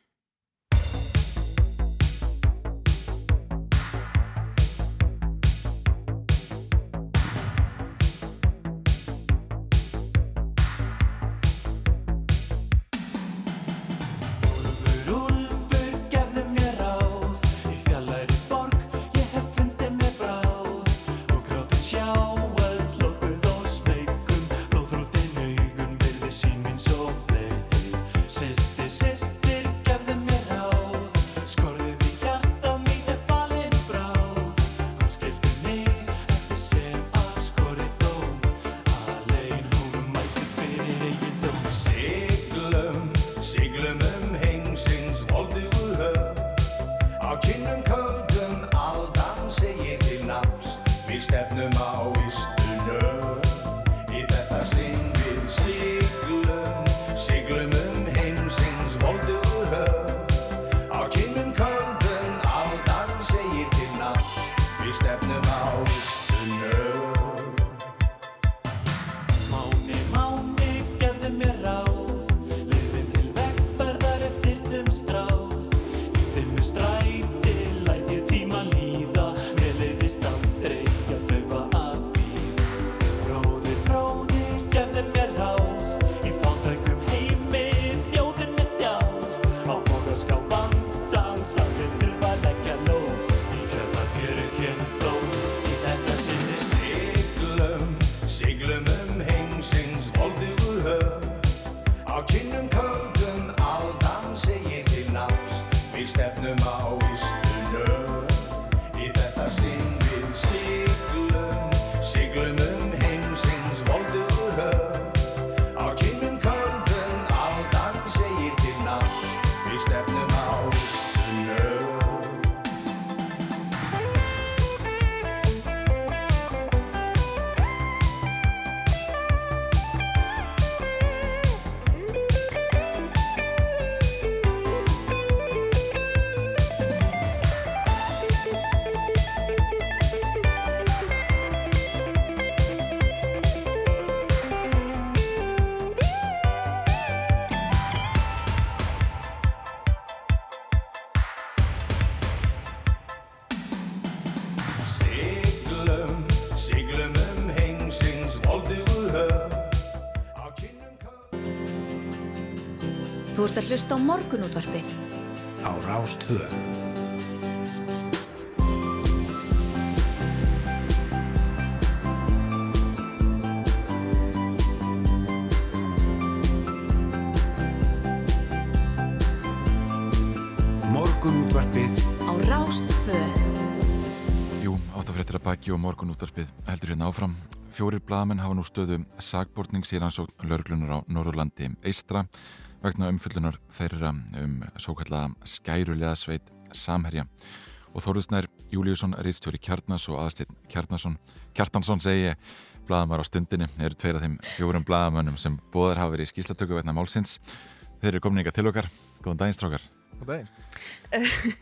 Ert að hlusta á morgunútvarpið á Rástvö. Morgunútvarpið á Rástvö. Jú, áttafréttir að baki og morgun útvarpið heldur hérna áfram. Fjórir blaðamenn hafa nú stöðu sagbortnings í rannsókn lörglunar á Norðurlandi eistra vegna umfyllunar þeirra um svo kallaða skærulega sveit samherja. Og Þóruðsnær Júliusson, Ritstjóri Kjarnas og aðstinn Kjarnason, Kjartansson segi blaðamar á stundinni eru tveir af þeim fjórum blaðamönnum sem bóðar hafa verið í skýslatöku vegna málsins. Þeir eru komin ykkar til okkar. Góðan daginn strákar. Góð daginn.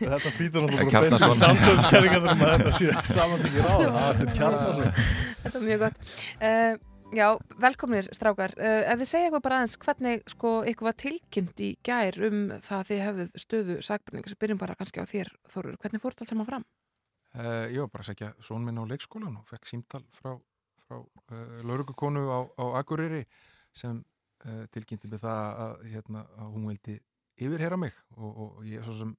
Þetta býtur náttúrulega Kjarnason. beint samsöðskerringarnir um að þetta sé samantekki ráð. Það er þetta kjarnason. Þetta er mjög gott. Uh, já, velkomnir strákar. Uh, ef þið segja eitthvað bara aðeins hvernig sko, ykkur var tilkynnt í gær um það að þið hefðuð stöðu sagburninga sem byrjum bara kannski á þér, Þórur. Hvernig fór þetta allt saman fram? Uh, ég var bara að segja són minn á leikskólan og fekk símtal frá, frá uh, laurugukonu á, á Akureyri sem tilkynnti með það að, hérna, að hún vildi yfirhera mig og, og ég svo sem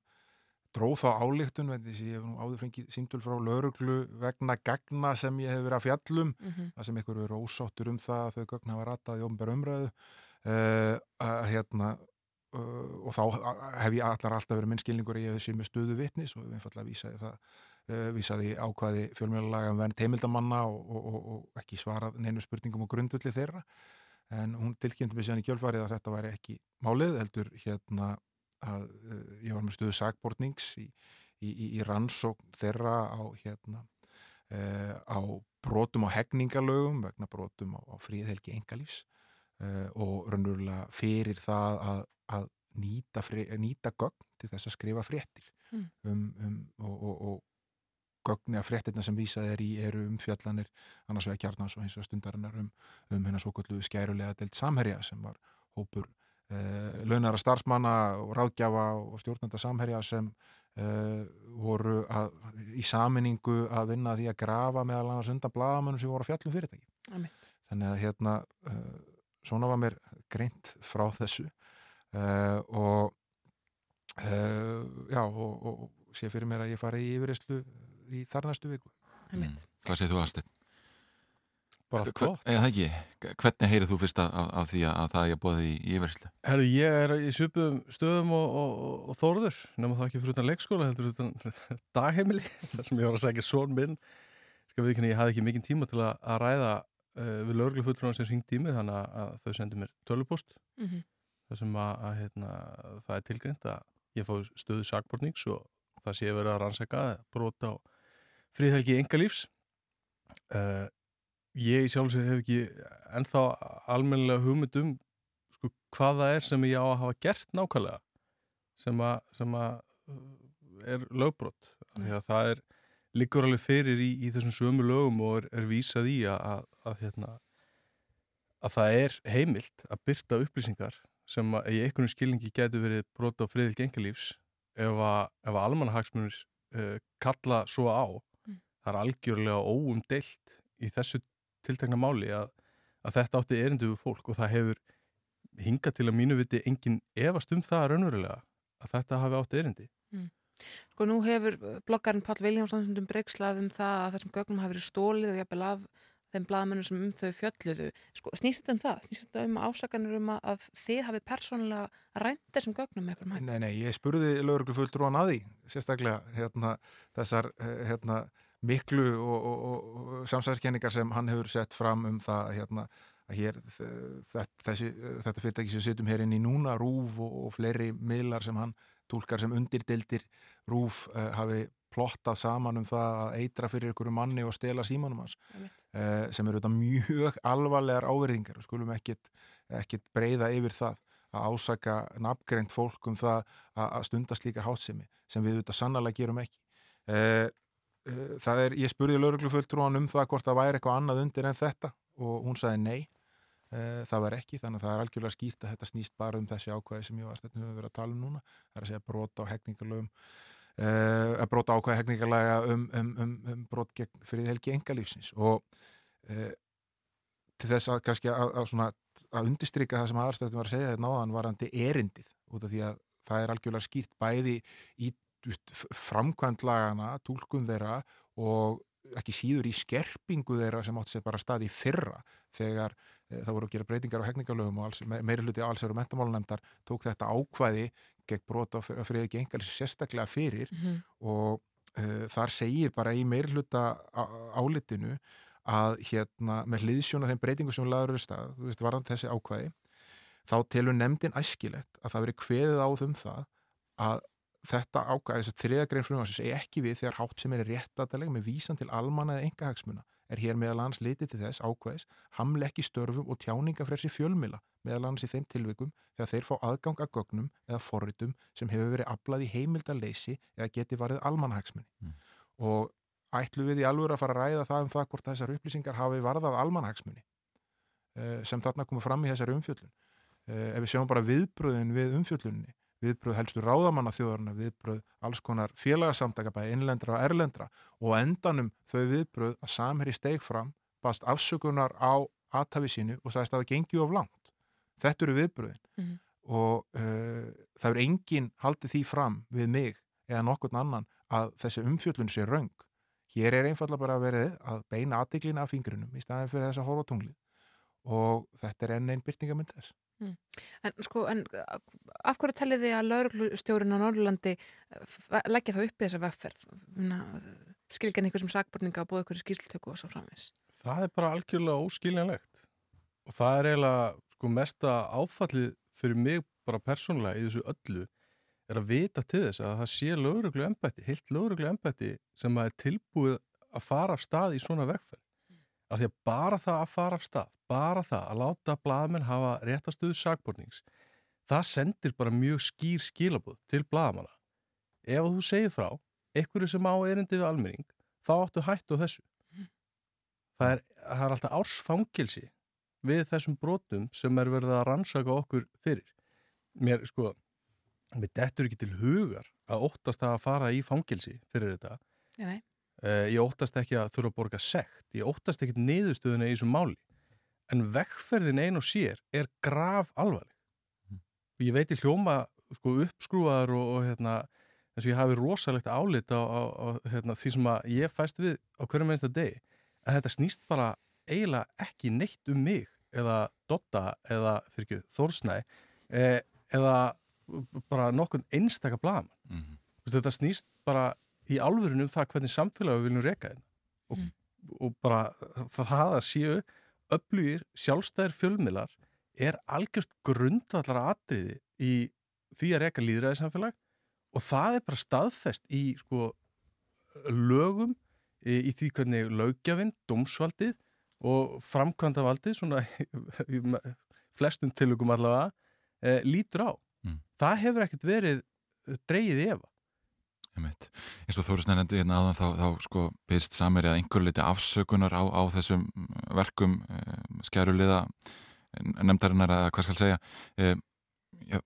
dróð þá að ég hef nú áður fengið símtul frá lauruglu vegna gagna sem ég hef verið að fjallum Mhm. það sem einhverju eru ósáttur um það að þau gögn hafa ratað í ofnbæra umræðu uh, að hérna uh, og þá hef ég allar alltaf verið minnskilningur ég hef sé með stöðu vitnis og einfallega vísaði það uh, vísaði ákvaði fjölmjölalega um vernd heimildamanna og, og, og, og ekki svarað neinu spurningum og grundulli þeirra en hún tilkynnti mig síðan í kjölfarið að þetta væri ekki málið heldur hérna að uh, ég var með stöðu sagbortnings í, í, í, rannsókn þeirra á hérna uh, á brotum á hegningalögum vegna brotum á, á fríðhelgi engalífs uh, og raunverulega fyrir það að, að nýta, frí, nýta gögn til þess að skrifa fréttir Mm. um, um, og, og, og gögni að fréttirna sem vísað er í eru um fjallanir annars vegar kjarnans og hins vegar stundarinnar um, um hennar svo kallu skærulega deilt samherja sem var hópur eh, launara starfsmanna og ráðgjafa og stjórnenda samherja sem eh, voru að, í saminningu að vinna því að grafa meðal annars undan blagamönnum sem voru að fjallum fyrirtæki Einmitt. þannig að hérna uh, svona var mér greint frá þessu uh, og uh, já og, og, og sé fyrir mér að ég fari í yfirreyslu í þar næstu viku Einmitt. Hvað segir þú aðstætt? Bara allt gott. Eða það ekki, hvernig heyrið þú fyrst af, því að, að það er bóðið í, yfirslu? Herru, ég er í svipuðum stöðum og, og, og, og Þórður, nema það ekki fyrir utan leikskóla, heldur utan dagheimili, þar sem ég var að segja són minn. Skal við ekki, ég hafði ekki mikinn tíma til að, að ræða uh, við lögreglufulltrúan sem ringdi í mig, þannig að, þau sendu mér tölvupost, Mhm. þar sem að, að hérna, það er tilgrind að ég fá stöðu sakbornings og það sé verið að rannsaka brota á fríðhelgi engalífs uh, ég í sjálfsvegar hef ekki ennþá almennilega hugmynd um sko, hvað það er sem ég á að hafa gert nákvæmlega sem að, sem að uh, er lögbrott því að það er liggur alveg fyrir í, í þessum sömu lögum og er, er vísað í að, að, að, hérna, að það er heimilt að byrta upplýsingar sem að í einhvern skilningi getur verið brota á friðil gengalífs ef að, ef að almannahagsmunir uh, kalla svo á. Mm. það er algjörlega óumdeilt í þessu tiltekna máli að, að þetta átti erindu við fólk og það hefur hingað til að mínu viti engin efast um það raunverulega að þetta hafi átti erindi Sko nú hefur bloggarinn Pál Viljámsson stundum breykslað um það að þessum gögnum hafi verið stólið og jafnvel af þeim blaðmennum sem um þau fjölluðu. Sko snýst þetta um það? Snýst þetta um ásakanur um að, þið hafi persónulega rænt þessum gögnum með einhverjum hætti? Nei, nei, ég spurði lögreglu fulltrúan að því, sérstaklega hérna, þessar eh, hérna, miklu og, og, og, samsæðiskenningar sem hann hefur sett fram um það hérna, að hér, þessi, þetta fyrirtæki sem sittum hér inn í núna, Rúf og, og fleiri miðlar sem hann tólkar sem undirdildir Rúf uh, hafi plottað saman um það að eitra fyrir ykkur manni og stela símanum hans uh, sem eru þetta mjög alvarlegar áverðingar og skulum ekkit, ekkit breyða yfir það að ásaka nafngreint fólk um það að, stundast líka hátsemi sem við þetta sannlega gerum ekki. Uh, það er, ég spurði laurugluföldrúan um það hvort það væri eitthvað annað undir en þetta og hún sagði nei. Uh, það var ekki, þannig að það er algjörlega skýrt að þetta snýst bara um þessi ákvæði sem ég var stefnum við verið að tala um núna, það er að segja brota á hegningalögum uh, að brota ákvæði hegningalega um, um, um, um gegn fyrir helgi engalífsins og uh, til þess að kannski að, að, svona, að undistrykka það sem aðarstættum var að segja þetta náðan varandi erindið út af því að það er algjörlega skýrt bæði í framkvæmdlagana, tólkun þeirra og ekki síður í skerpingu þeirra sem átt sér bara stað í fyrra þegar e, það voru að gera breytingar á hegningalögum og meiri hluti allsverð og mentamálunemndar tók þetta ákvæði gegn brota og friði ekki engalis sérstaklega fyrir Mhm. og e, þar segir bara í meiri hluta álitinu að hérna með hliðsjónu þeim breytingu sem laður eru stað, þú veist, varðan þessi ákvæði þá telur nefndin æskilegt að það veri kveðið á um það að þetta ákvæði, þess að þriða grein frumvarsins er ekki við þegar hátt sem er réttataleg með vísan til almanna eða engahagsmuna er hér meðal annars litið til þess ákvæðis hamle ekki störfum og tjáningafrelsi fjölmila meðal annars í þeim tilvikum þegar þeir fá aðgang að gögnum eða forritum sem hefur verið aflað í heimildaleysi eða geti varðið almannahagsmunni og ætlu við í alvöru að fara að ræða það um það hvort þessar upplýsingar hafi varðað almannahagsmunni uh, sem þarna komið fram í þessari umfjöllun. Uh, ef við sjáum bara viðbröðin við umfjöllunni viðbröð helstu ráðamanna þjóðarna, viðbröð alls konar félagsamtaka bæði innlendra og erlendra og endanum þau viðbröð að samherri steig fram bast afsökunar á aðtafi sínu og sagðist að það gengi of langt. Þetta eru viðbröðin Mhm. og uh, það er enginn haldið því fram við mig eða nokkurn annan að þessi umfjöllun sé raung. Hér er einfallega bara verið að beina aðtiklina af fingrinum í staðin fyrir þess að horfa á tunglið og þetta er enn einn byrtingamynd þess. Mm. En sko, en af hverju tellið þið að lauruglustjórin á Norrlandi leggja þá upp í þessa vegferð? Skilgan ykkur sem sakborninga að búa ykkur í skýsltöku og svo framvis? það er bara algjörlega óskiljanlegt og það er eiginlega sko mesta áfallið fyrir mig bara persónulega í þessu öllu er að vita til þess að það sé lögreglu embætti, heilt lögreglu embætti sem að er tilbúið að fara af stað í svona vegferð. Af því að bara það að fara af stað, bara það að láta blaðmenn hafa réttastuðu sakbornings, það sendir bara mjög skýr skilabúð til blaðmanna. Ef þú segir frá, einhverju sem á erindi við almenning, þá áttu hættu þessu. Það er, það er alltaf ársfangilsi við þessum brotum sem er verið að rannsaka okkur fyrir. Mér, sko, mér dettur ekki til hugar að óttast að fara í fangilsi fyrir þetta. Nei, nei. Uh, ég óttast ekki að þurfa að borga sekt. Ég óttast ekki niðurstöðuna í þessum máli. En vegferðin ein og sér er graf alvarleg. Og ég veit í hljóma sko, uppskrúaðar og, og hérna, eins og ég hafi rosalegt álit á, á, á hérna, því sem að ég fæst við á hverjum einsta degi. En þetta snýst bara eiginlega ekki neitt um mig eða Dotta eða ekki Þórsnæ eh, eða bara nokkurn einstaka blaman. Mm Mhm. Þetta snýst bara í alvörinu um það hvernig samfélag við viljum reka þeim og, og bara það, að séu öflugir sjálfstæðir fjölmilar er algjörst grundvallara atriði í því að reka líðræði samfélag og það er bara staðfest í sko lögum í, í því hvernig lögjafinn, dómsvaldið og framkvæmdavaldið, svona flestum tilugum allavega, e, lítur á. Mm. Það hefur ekkert verið dreigið í efa. Eins og Þóris nefndi hérna áðan þá, þá sko byrst samir að einhver liti afsökunar á, á þessum verkum e, skæruliða nefndarinnar að hvað skal segja. E, já,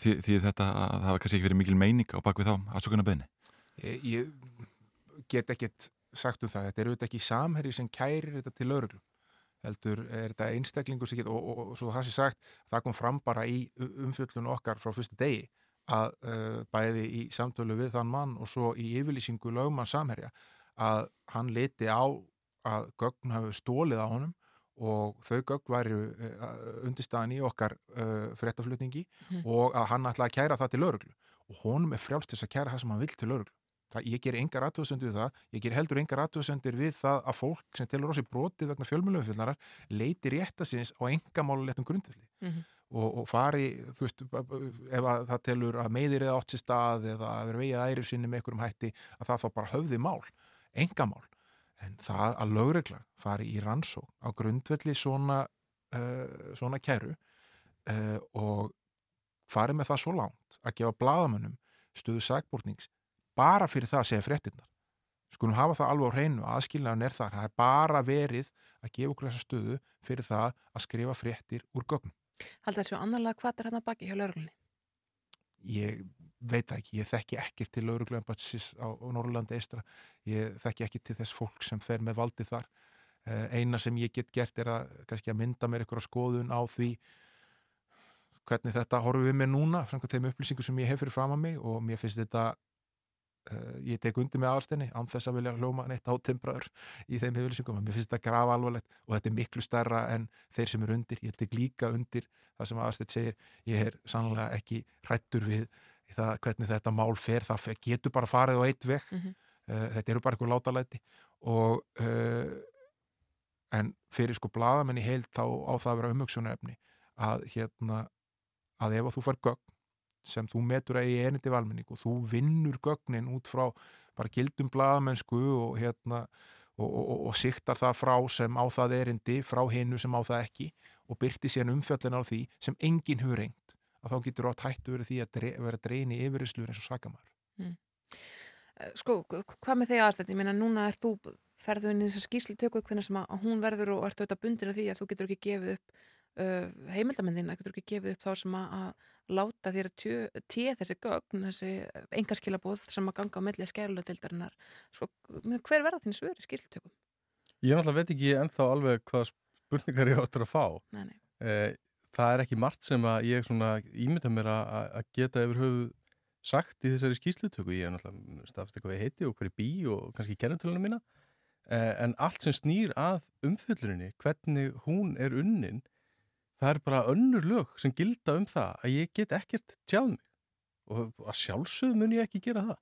því, því þetta að það hafa kannski ekki verið mikil meining á bakvið þá afsökunarbeðni Ég, ég get ekkert sagt um það, þetta er auðvitað ekki samherri sem kærir þetta til lauruglu heldur er þetta einstaklingur og, og, og svo það sé sagt, það kom fram bara í umfjöllun okkar frá fyrsta degi að uh, bæði í samtölu við þann mann og svo í yfirlýsingu lögmann samherja að hann liti á að gögn hafi stólið á honum og þau gögn væri uh, undirstaðan í okkar uh, fréttaflutningi Mhm. og að hann ætlaði að kæra það til lauruglu og honum er frjálst þess að kæra það sem hann vill til lauruglu. Það, ég ger engar aðtöðsendur við það, ég ger heldur engar aðtöðsendur við það að fólk sem telur á sig brotið vegna fjölmjölumfjöldnarar leiti réttasins á engamálulegtum grundvelli Mhm. Og, og fari, þú veist, ef að það telur að meðir eða átt sér stað eða að vera vegið æru sinni með einhverjum hætti að það þá bara höfði mál, engamál. En það að lögregla fari í rannsó á grundvelli svona, uh, svona kæru uh, og fari með það svo langt að gefa bladamönnum stöðu sagbúrnings bara fyrir það að segja fréttinnar skulum hafa það alveg á hreinu, aðskilnaðan er þar það er bara verið að gefa okkur þessa stöðu fyrir það að skrifa fréttir úr gögnum Haldið þessu annarlega hvað er hérna baki hjá lauruglunni? ég veit ekki, ég þekki ekki til laurugluembatsis á, á Norrlandi eistra ég þekki ekki til þess fólk sem fer með valdi þar uh, eina sem ég get gert er að, að mynda mér eitthvað skoðun á því hvernig þetta horfum við með núna samkvæmt þeim upplýsingu sem ég hef fyrir fram að mig og mér finnst þetta ég tek undir með aðalstenni án þess að vilja hljóma neitt átimbraður í þeim upplýsingum, en mér finnst þetta grafa alvarlegt og þetta er miklu stærra en þeir sem eru undir ég tek líka undir það sem aðalstenn segir ég er sannlega ekki hrættur við það hvernig þetta mál fer það getur bara farið á eitt veg Mhm. uh, þetta eru bara eitthvað látalæti og uh, en fyrir sko bladamenn í heild þá á það að vera umhugsunarefni að hérna að ef að þú fær gögn sem þú metur að í einindi valmenning og þú vinnur gögnin út frá bara gildum bladamennsku og hérna og, og, og, siktar það frá sem á það erindi frá hinnu sem á það ekki og byrti síðan umfjöllin á því sem enginn hefur reynd að þá getur átt hættu verið því að dre, vera drein í yfirrislur eins og sakamar Eh, Sko, hvað með þig aðstætt? Ég meina, núna ert þú ferðu inn í þessa skýslutöku hvernig sem að hún verður og ert auðvitað bundin af því að þú getur ekki gefið upp uh, heimildamendina, getur ekki gefið upp þá sem að, láta þér að tíu þessi gögn, þessi engaskilabóð sem að ganga á milli skæruletildarinnar. Sko, hver verða þín svör í skýslutökum? Ég náttúrulega veit ekki ennþá alveg hvað spurningar ég áttur að fá. Nei, nei. Eh, það er ekki margt sem að ég svona ímynda mér að geta yfir höfu sagt í þessari skýslutöku. Ég er náttúrulega stafst eitthvað ég heiti og hverju bý og kannski kennetölunum mína. Eh, en allt sem snýr að umfyllurinni, hvernig hún er unnin, það er bara önnur lög sem gilda um það að ég get ekkert tjáð mig. Og að sjálfsögðu mun ég ekki gera það.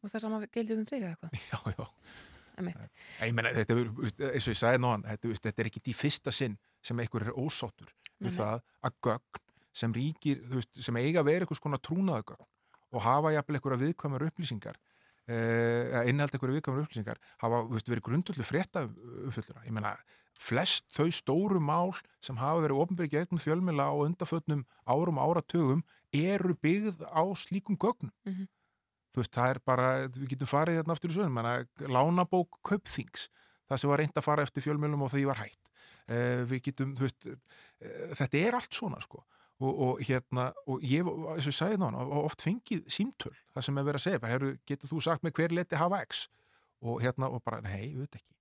Og það sama gildi um þig eða eitthvað? Já, já. Ég meina, þetta er, eins og ég sagði náðan, þetta, þetta er ekki í fyrsta sinn sem einhver er ósáttur við það að gögn sem ríkir, þú veist, sem eiga að vera einhvers konar trúnaðagögn og hafa jafnvel einhverja viðkvæmar upplýsingar eða innhald einhverja viðkvæmar upplýsingar hafa, þú veist, verið grundullu frétta umfylluna. Ég meina, flest þau stóru mál sem hafa verið ofnbyrgi gegnum fjölmila á undarfötnum árum áratugum eru byggð á slíkum gögnum Mhm. þú veist, það er bara, við getum farið hérna aftur í sögum, lánabók kaupþings, það sem var reynd að fara eftir fjölmjölum og því var hætt. Uh, við getum, þú veist, uh, þetta er allt svona, sko. Og, og hérna, og ég, eins og ég sagði nána, oft fengið símtöl, það sem er verið að segja, bara, getur þú sagt með hver leti hafa X? Og hérna, og bara, nei, auðvitað ekki.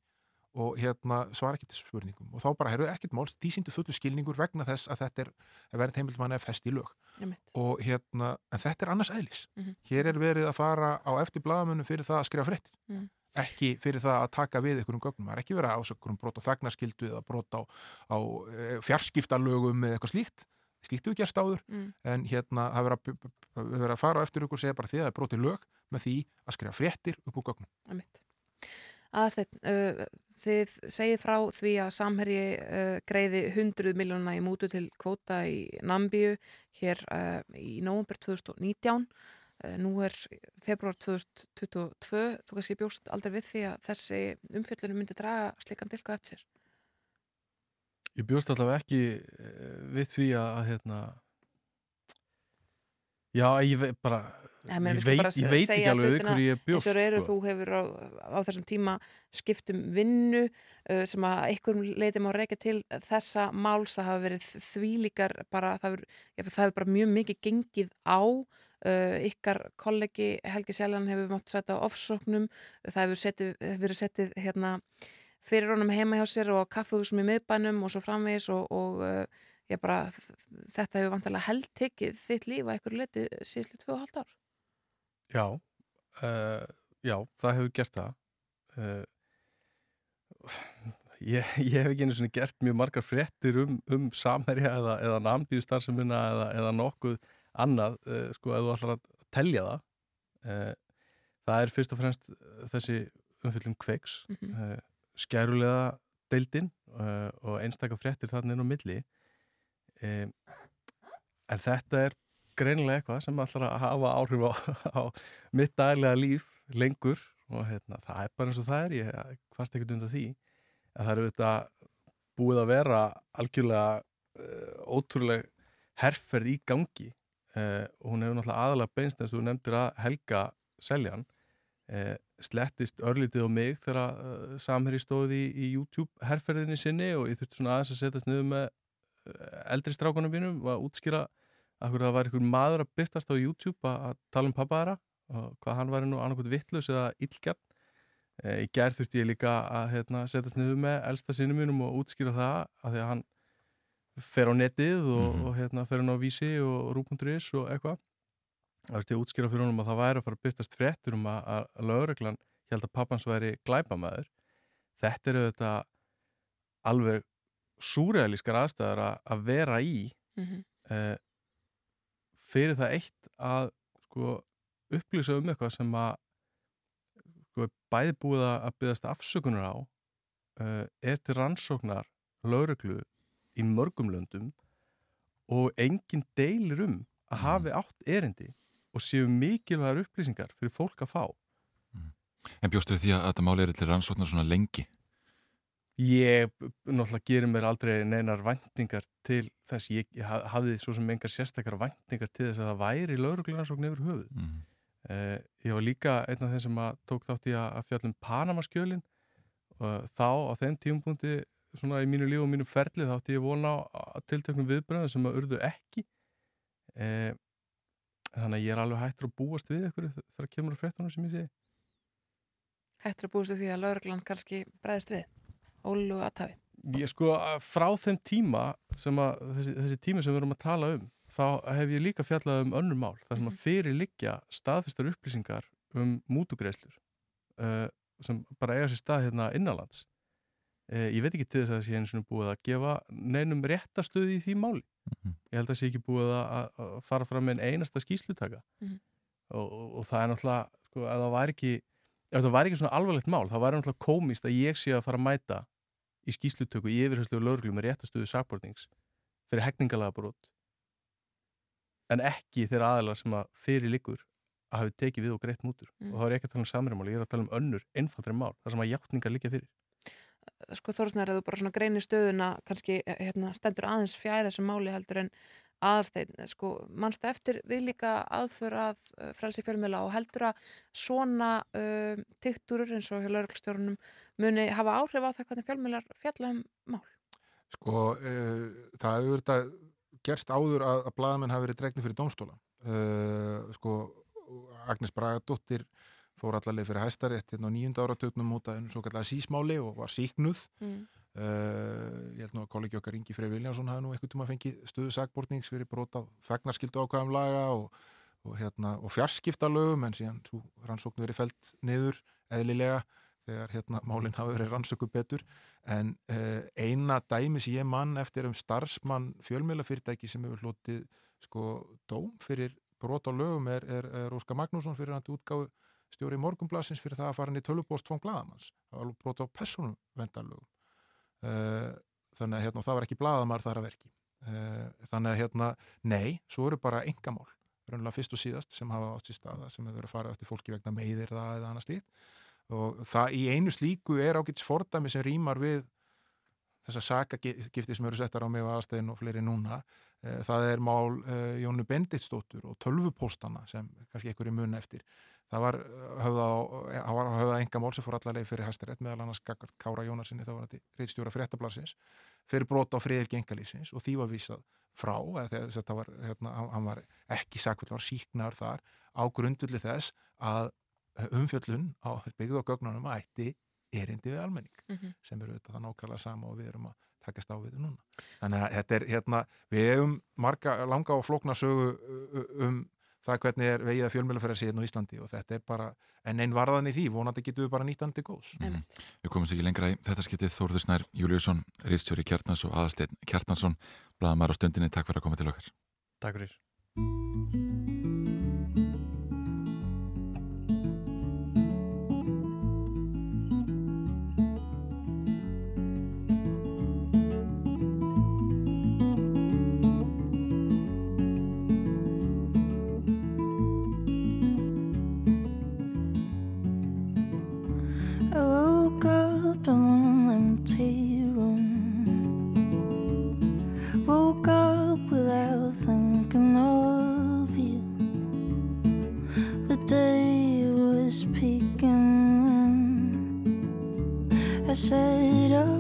Og hérna, svara ekki til spurningum. Og þá bara, herru, ekkert mál, því síndu fullu skilningur vegna þess að þetta er, að verið heimildmann er fest í lög Emitt. og hérna, en þetta er annars eðlis Mhm. hér er verið að fara á eftir blaðamönnum fyrir það að skrifa fréttir Mhm. ekki fyrir það að taka við einhverjum gögnum það er ekki verið að ásökur um brot á þagnarskildu eða brot á, á e, fjarskiptalögum eða eitthvað slíkt slíkt hefur gerst áður Mm. en hérna það er verið að, að, vera að fara á eftir ykkur og segja bara því að það er brotið lög með því að skrifa fréttir upp úr gögnum Aðsteinn, uh, þið segið frá því að Samherji uh, greiði 100 miljónuna í mútu til kvóta í Nambíu hér uh, í nóvumber 2019. Eh, Nú er februar 2022, þú kannski bjóst aldrei við því að þessi umfjöllunum myndi draga slikan dilka eftir sér. Ég bjóst allavega ekki eh, við því að, að hérna Já, ég bara Ég, ég, veit, ég veit ekki alveg við hverju ég bjóst eru. sko. þú hefur á, á þessum tíma skiptum vinnu uh, sem að einhverjum leiti má reyka til þessa máls, það hafa verið þvílíkar bara, það hefur, já, það hefur bara mjög mikið gengið á uh, ykkar kollegi Helgi Sjallan hefur mátt setja á ofsóknum. Það hefur, setið, hefur verið setið hérna, fyrir honum heima hjá sér og kaffehúsum í miðbænum og svo framvegis og, og uh, ég bara, þetta hefur vantilega heldtekið þitt líf að einhverju leiti og halvt ár Já, uh, já, það hefur gert það. Uh, ég, ég hef ekki einu svona gert mjög margar fréttir um, um samherja eða, eða namnbíu starfsemina eða, eða nokkuð annað, uh, sko, ef þú ætlar að telja það. Það er fyrst og fremst þessi umfyllum kveiks, Mhm. uh, skærulega deildin og einstakar fréttir þarna inn á milli. En þetta er greinilega eitthvað sem ætlar að hafa áhrif á, á mitt daglega líf lengur og hérna, það er bara eins og það er ég hvart ekkert undan því. En það eru þetta búið að vera algjörlega uh, ótrúlega herferð í gangi. Uh, og hún hefur náttúrulega aðalega beinst eins og þú nefndir að Helga Seljan uh, slettist örlítið á mig þegar samherri stóði í, í YouTube herferðinni sinni og ég þurfti svona aðeins að setjast niður með eldri strákunum mínum og að útskýra Akkur það var einhver maður að byrtast á YouTube að, tala um pappa þeirra og hvað hann væri nú annarkot vittlus eða illgjarn. E, í gerð þurfti ég líka að hérna, setjast niður með elsta sinni mínum og útskýra það að því að hann fer á netið og, og hérna, fer hann á vísi og rúpunduris og eitthvað. Það þurfti ég að útskýra fyrir honum að það væri að fara að byrtast fréttur um að, að, lögreglan held að pappans væri glæpamæður. Þetta eru þetta alveg súrealískar aðstæðar að, vera í Mhm. e, fyrir það eitt að sko, upplýsa um eitthvað sem að sko, bæði búið að byggast afsökunar á uh, er til rannsóknar lögreglu í mörgum löndum og enginn deilir um að hafi átt erindi og séu mikilvægar upplýsingar fyrir fólk að fá. En bjóstu því að þetta máli er til rannsóknar svona lengi? Ég náttúrulega gerir mér aldrei neinar væntingar til þess, ég, ég ha- hafði svo sem engar sérstakar væntingar til þess að það væri lauruglunarsókn yfir höfuð. Mm. Uh, ég var líka einn af þeim sem að tók þátt í að, fjallum Panamaskjölin. Og þá á þeim tímapunkti svona í mínu líf og mínu ferli þá átti ég vona á tilteknum viðbröðum sem að urðu ekki. Uh, þannig að ég er alveg hættur að búast við ykkur þegar kemur að fréttunum sem ég segi. Hættur að búistu því að lauruglan kannski bregðist við ólu aðtafi. Ég sko frá þeim tíma sem að þessi, þessi tími sem við erum að tala um þá hef ég líka fjallað um önnur mál þar sem að fyrir liggja staðfistar upplýsingar um mútugreislur uh, sem bara eiga sér stað hérna innanlands. Uh, ég veit ekki til þess að það sé eins og búið að gefa neinum réttastöði í því máli. Ég held að það sé ekki búið að, að- fara fram með einasta skýslutaka Mhm. og, og, og það er náttúrulega sko, að það væri ekki ef það væri ekki svona alvarlegt mál, þá væri náttúrulega komist að ég sé að fara að mæta í skýslutöku í yfirherslu og lögreglu með réttastöðu sakbortnings fyrir hegningalega brot en ekki þeirra aðalar sem að fyrir liggur að hafi tekið við og greitt mútur. Mm. og þá er ég ekki að tala um samræmál, ég er að tala um önnur einfaldri mál, þar sem að játningar liggja fyrir. Sko Þórsnær, að þú bara svona greinir stöðuna kannski eh, hérna, stendur aðeins fjæð þessu máli heldur en aðalsteinn, sko, mannstu eftir við líka aðför að uh, frelsi fjölmjöla og heldur að svona uh, tikturur eins og hjá lauruglstjórunum muni hafa áhrif á það hvernig fjölmjölar fjalla um mál. Sko, uh, það hefur þetta gerst áður að, að blaðamenn hafi verið dregni fyrir dómstóla. Uh, sko, Agnes Bragadóttir fór allarleið fyrir hæstarétt hérna á nýjunda áratögnum út af einu svo kallega sísmáli og var síknuð. Mm. Uh, ég held nú að kollegi okkar Ingi Freyr Viljánsson hafi nú einhvern tíma fengið stöðu sakbortnings fyrir brot af þagnarskildu ákvæðum laga og, og, hérna, og fjarskiptalögum en síðan svo rannsóknu verið felt niður eðlilega þegar hérna málinn hafi verið rannsöku betur en uh, eina dæmi sem ég mann eftir um starfsmann fjölmiðlafyrirtæki sem hefur hlotið sko dóm fyrir brot á lögum er, er, er Óskar Magnússon fyrir hann útgáfu stjóri morgunblasins fyrir það að fara inn í tölvupóst fóng blaðamanns. Það var alveg brot á personum vendarlögum. Uh, þannig að hérna, það var ekki blaðamar þar að verki. Uh, þannig að hérna, nei, svo eru bara engamál raunlega fyrst og síðast sem hafa átt sér staða sem hefur verið að fara eftir fólki vegna meiðir það eða annað slíkt. Og það í einu slíku er ágætt fordæmi sem rýmar við þessar sakagifti sem eru settar á mig og aðstæðin og fleiri núna. Eh, það er mál Jónu Benditsdóttur og tölvupóstana sem kannski einhverju mun eftir það var höfða, höfða enga mál sem fór allarleið fyrir hæstarétt meðal annars Kára Jónarsinni þá var þetta reitstjóra fréttablasins fyrir brot á friðilgi engalísins og því var vísað frá þegar þetta var, hérna, hann var ekki sakvill, hann var síknar þar á grundulli þess að umfjöllun á byggðu og gögnunum ætti erindi við almenning Mhm. sem eru þetta nákvæmlega sama og við erum að takast á við núna. Þannig að þetta er hérna, við hefum marga langa og flókna sögu uh, um það hvernig er vegið að fjölmjölufæra síðan á Íslandi og þetta er bara en einn varðan í því, vonandi getum við bara nýtandi góðs. Mhm. Við komumst ekki lengra í þetta skiptið Þórður Snær Júliusson, Ríðstjóri Kjartans og Aðalsteinn Kjartansson, blaðamæður á stundinni, takk fyrir að koma til okkar. Takk fyrir. I said, oh.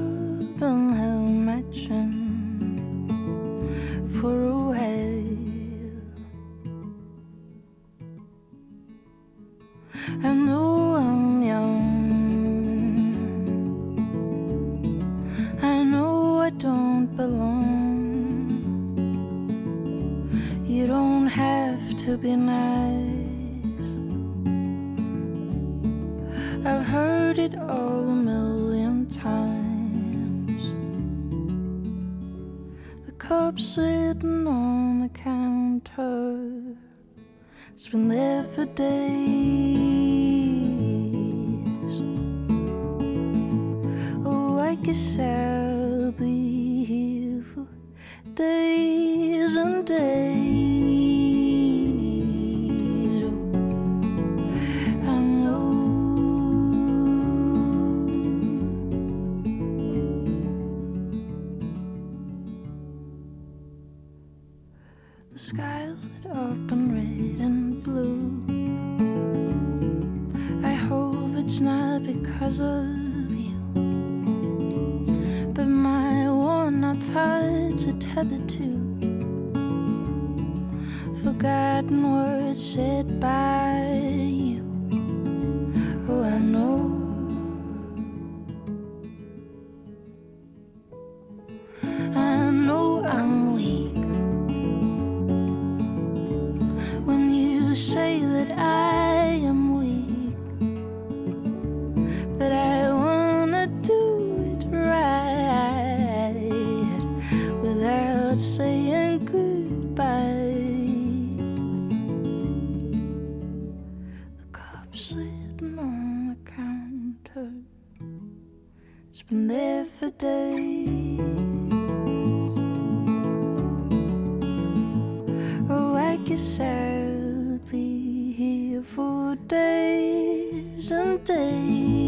I'll be here for days and days.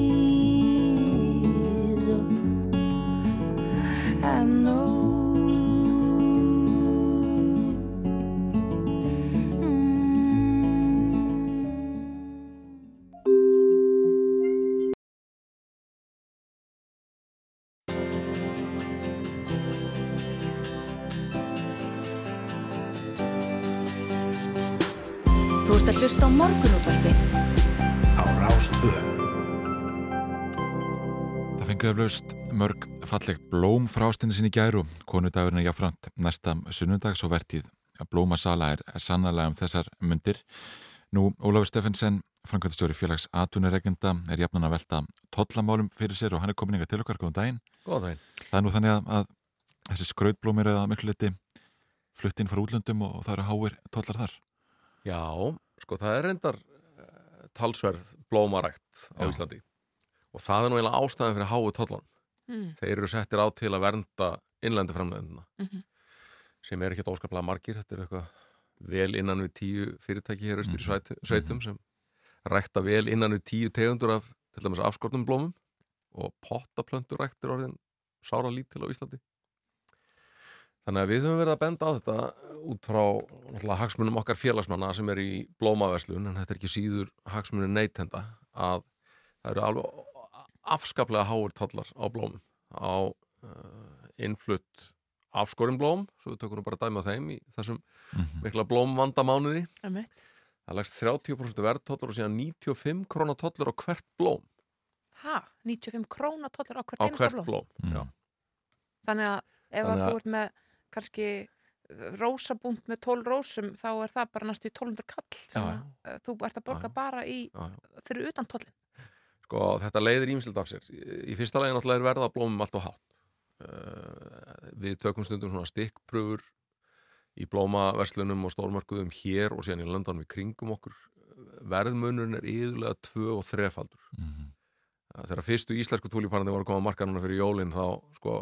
Frá ástinni sinni gæru, konudagurinn er jáfnframt næsta sunnundags og vertíð. Blómasala er sannarlega um þessar myndir. Nú, Ólafur Steffensen, framkvæmstjóri félags atvinnuregenda, er jafnan að velta tollamálum fyrir sér og hann er komin ykkar til okkar, góðan daginn. Góðan daginn. Það er nú þannig að, að þessi skrautblóm eru að miklu liti flutt inn frá útlöndum og, og það eru háir tollar þar. Já, sko það er reyndar uh, talsverð blómarækt á Já. Íslandi og það er nú eiginlega ástæðan fyrir háu tollan. Mm. Þeir eru settir á til að vernda innlendu framlegundina Mhm. sem er ekki óskaplega margir, þetta er eitthvað vel innan við tíu fyrirtæki hér austur í sveit, sveitum sem rækta vel innan við tíu tegundur af til dæmis afskortum blómum og pottaplöntur ræktir orðin sára lítil á Íslandi. Þannig að við höfum verið að benda á þetta út frá hagsmunum okkar félagsmanna sem er í blómaverslun en þetta er ekki síður hagsmunum neytenda að það eru alveg afskaplega háir tallar á blómum á uh, innflutt afskorin blóm, svo við tökum nú bara dæmi á þeim í þessum mikla blómvandamánuði. Það lagst 30% verðtollar og síðan 95 krónatollur á hvert blóm. Ha, 95 króna tóllar á hvert á einasta hvert blóm. blóm, já. Þannig að ef Þannig að þú ert með kannski uh, rósabúnt með 12 rósum þá er það bara næstu í 1200 kall sem Já, að, uh, þú ert að borga bara í Já, já. fyrir utan tollin. Sko, þetta leiðir ímsild af sér. Í fyrsta lagi náttúrulega er verða blómum allt og hátt. Uh, við tökum stundum svona stikkpröfur í blómaverslunum og stórmarkuðum hér og síðan í löndunum í kringum okkur. Verðmunurinn er yðurlega tvö og þrefaldur. Mhm. Uh, Þegar fyrstu íslensku túlíparandi voru að koma að marka núna fyrir jólinn þá, sko,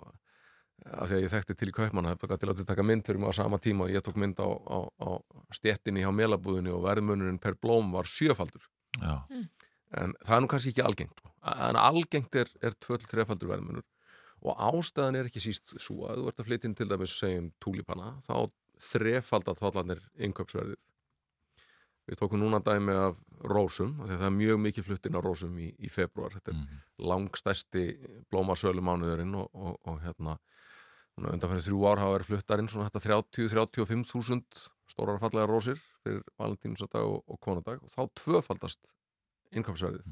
af því að ég þekkti til í kaupmanna, það er til að taka mynd fyrir mig á sama tíma og ég tók mynd á, á, á stéttinni hjá melabúðinni og verðmunurinn per blóm var sjöfaldur. Já. En það er nú kannski ekki algengt. sko. En algengt er, er 2-3-faldur verðmunur og ástæðan er ekki síst svo að þú ert að flytja inn til dæmis segjum túlípana, þá þrefalda tóllanir innköpsverðið. Við tókum núna dæmi af rósum, að það er mjög mikið fluttinn á rósum í, í februar. Þetta er langstæsti blómarsölu mánuðurinn og, og, og hérna undanfæri þrjú ár hafa verið fluttarinn svona þetta 30-35 þúsund stórar fallega rósir fyrir valentínusadag og, og konadag og þá tvöfaldast innköpsverðið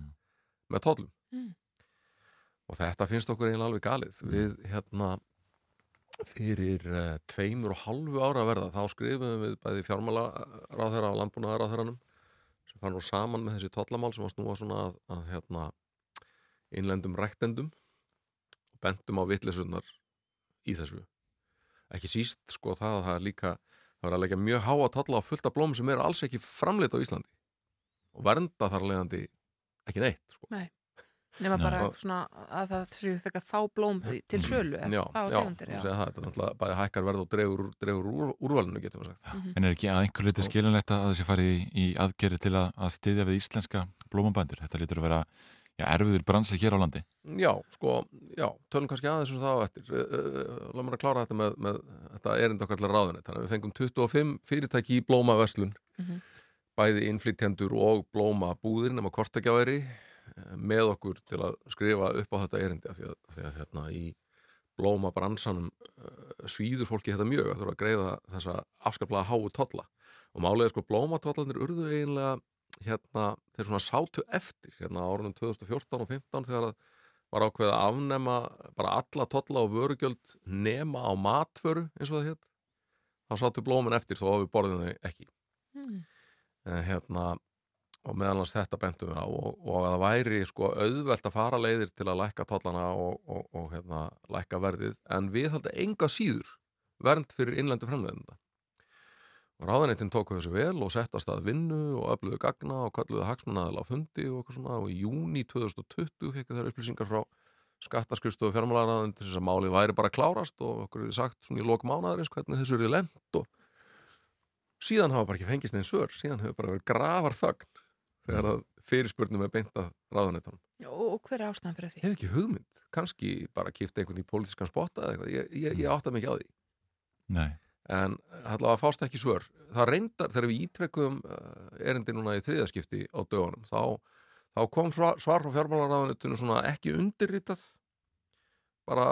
með tollum. Mm. og þetta finnst okkur eiginlega alveg galið. Við hérna fyrir uh, tveimur og halvu ára verða þá skrifum við bæði fjármála ráðherra og landbúnaðaráðherranum sem fann nú saman með þessi tollamál sem var snúa svona að, að hérna innlendum rektendum og bentum á vitlesunar í þessu. Ekki síst sko það að það er líka það er að leggja mjög háa tolla á fullt af blóm sem eru alls ekki framleitt á Íslandi og vernda þar leiðandi ekki neitt sko. Nei. Nei. bara Og- svona að það séu að fá blóm til sölu. eða já, já, tegundir, já. það er náttúrulega bæði hækkar verð og dregur, úr- dregur úr, úrvalinu getum við sagt Mhm. En er ekki að einhver liti skiljanlegt að þessi farið í, í aðgerri til að, að styðja við íslenska blómabændur? Þetta lítur að vera já, erfiður bransi hér á landi. Já, sko, já, tölum kannski aðeins um það á eftir. Láum mér að klára þetta með, með þetta erind okkar til ráðinni. Þannig að við fengum 25 fyrirtæki í blómaverslun, Mhm. Bæði innflytjendur og blómabúðir nema kortakjáðari með okkur til að skrifa upp á þetta erindi af því að, því að hérna í blómabransanum uh, svíður fólki þetta mjög að þurfa að greiða þessa afskaplega háu tolla. Og málega sko blómatollarnir urðu eiginlega hérna, þeir svona sátu eftir hérna árunum 2014 og 15 þegar að var ákveðið að afnema bara alla tolla og vörugjöld nema á matvöru eins og það hétt þá sátu blómin eftir þó að við borðum þau ekki. Mm. En hérna og meðal hans þetta bentum við á og, og að það væri sko auðvelt að fara leiðir til að lækka tollana og, og, og hérna lækka verðið en við haldið enga síður vernd fyrir innlendu framleiðenda. Og ráðaneytin tóku þessu vel og sett að vinnu og öfluðu gagna og kalluðu hagsmunnaðal á fundi og eitthvað svona og í júni 2020 fekk þær upplýsingar frá skattaskrifstofu fjármálaráðin til þess að málið væri bara klárast og okkur hefði sagt svona í lok mánaðarins hvernig þessu er lent og síðan hafa bara ekki fengist neins svör síðan hefur bara verið grafar þögn þegar að fyrirspurnum er beint að ráðaneytunum Og, og hver er ástæðan fyrir því? Ég hef ekki hugmynd, kannski bara kipta einhvern í pólitískan spotta eða eitthvað, ég, ég, ég átta mikið á því Nei. en allavega fást ekki svör það reyndar, þegar við ítrekkum erindi núna í þriðaskipti á dögunum þá, þá kom svar frá fjármálaráðanettinu svona ekki undirritað bara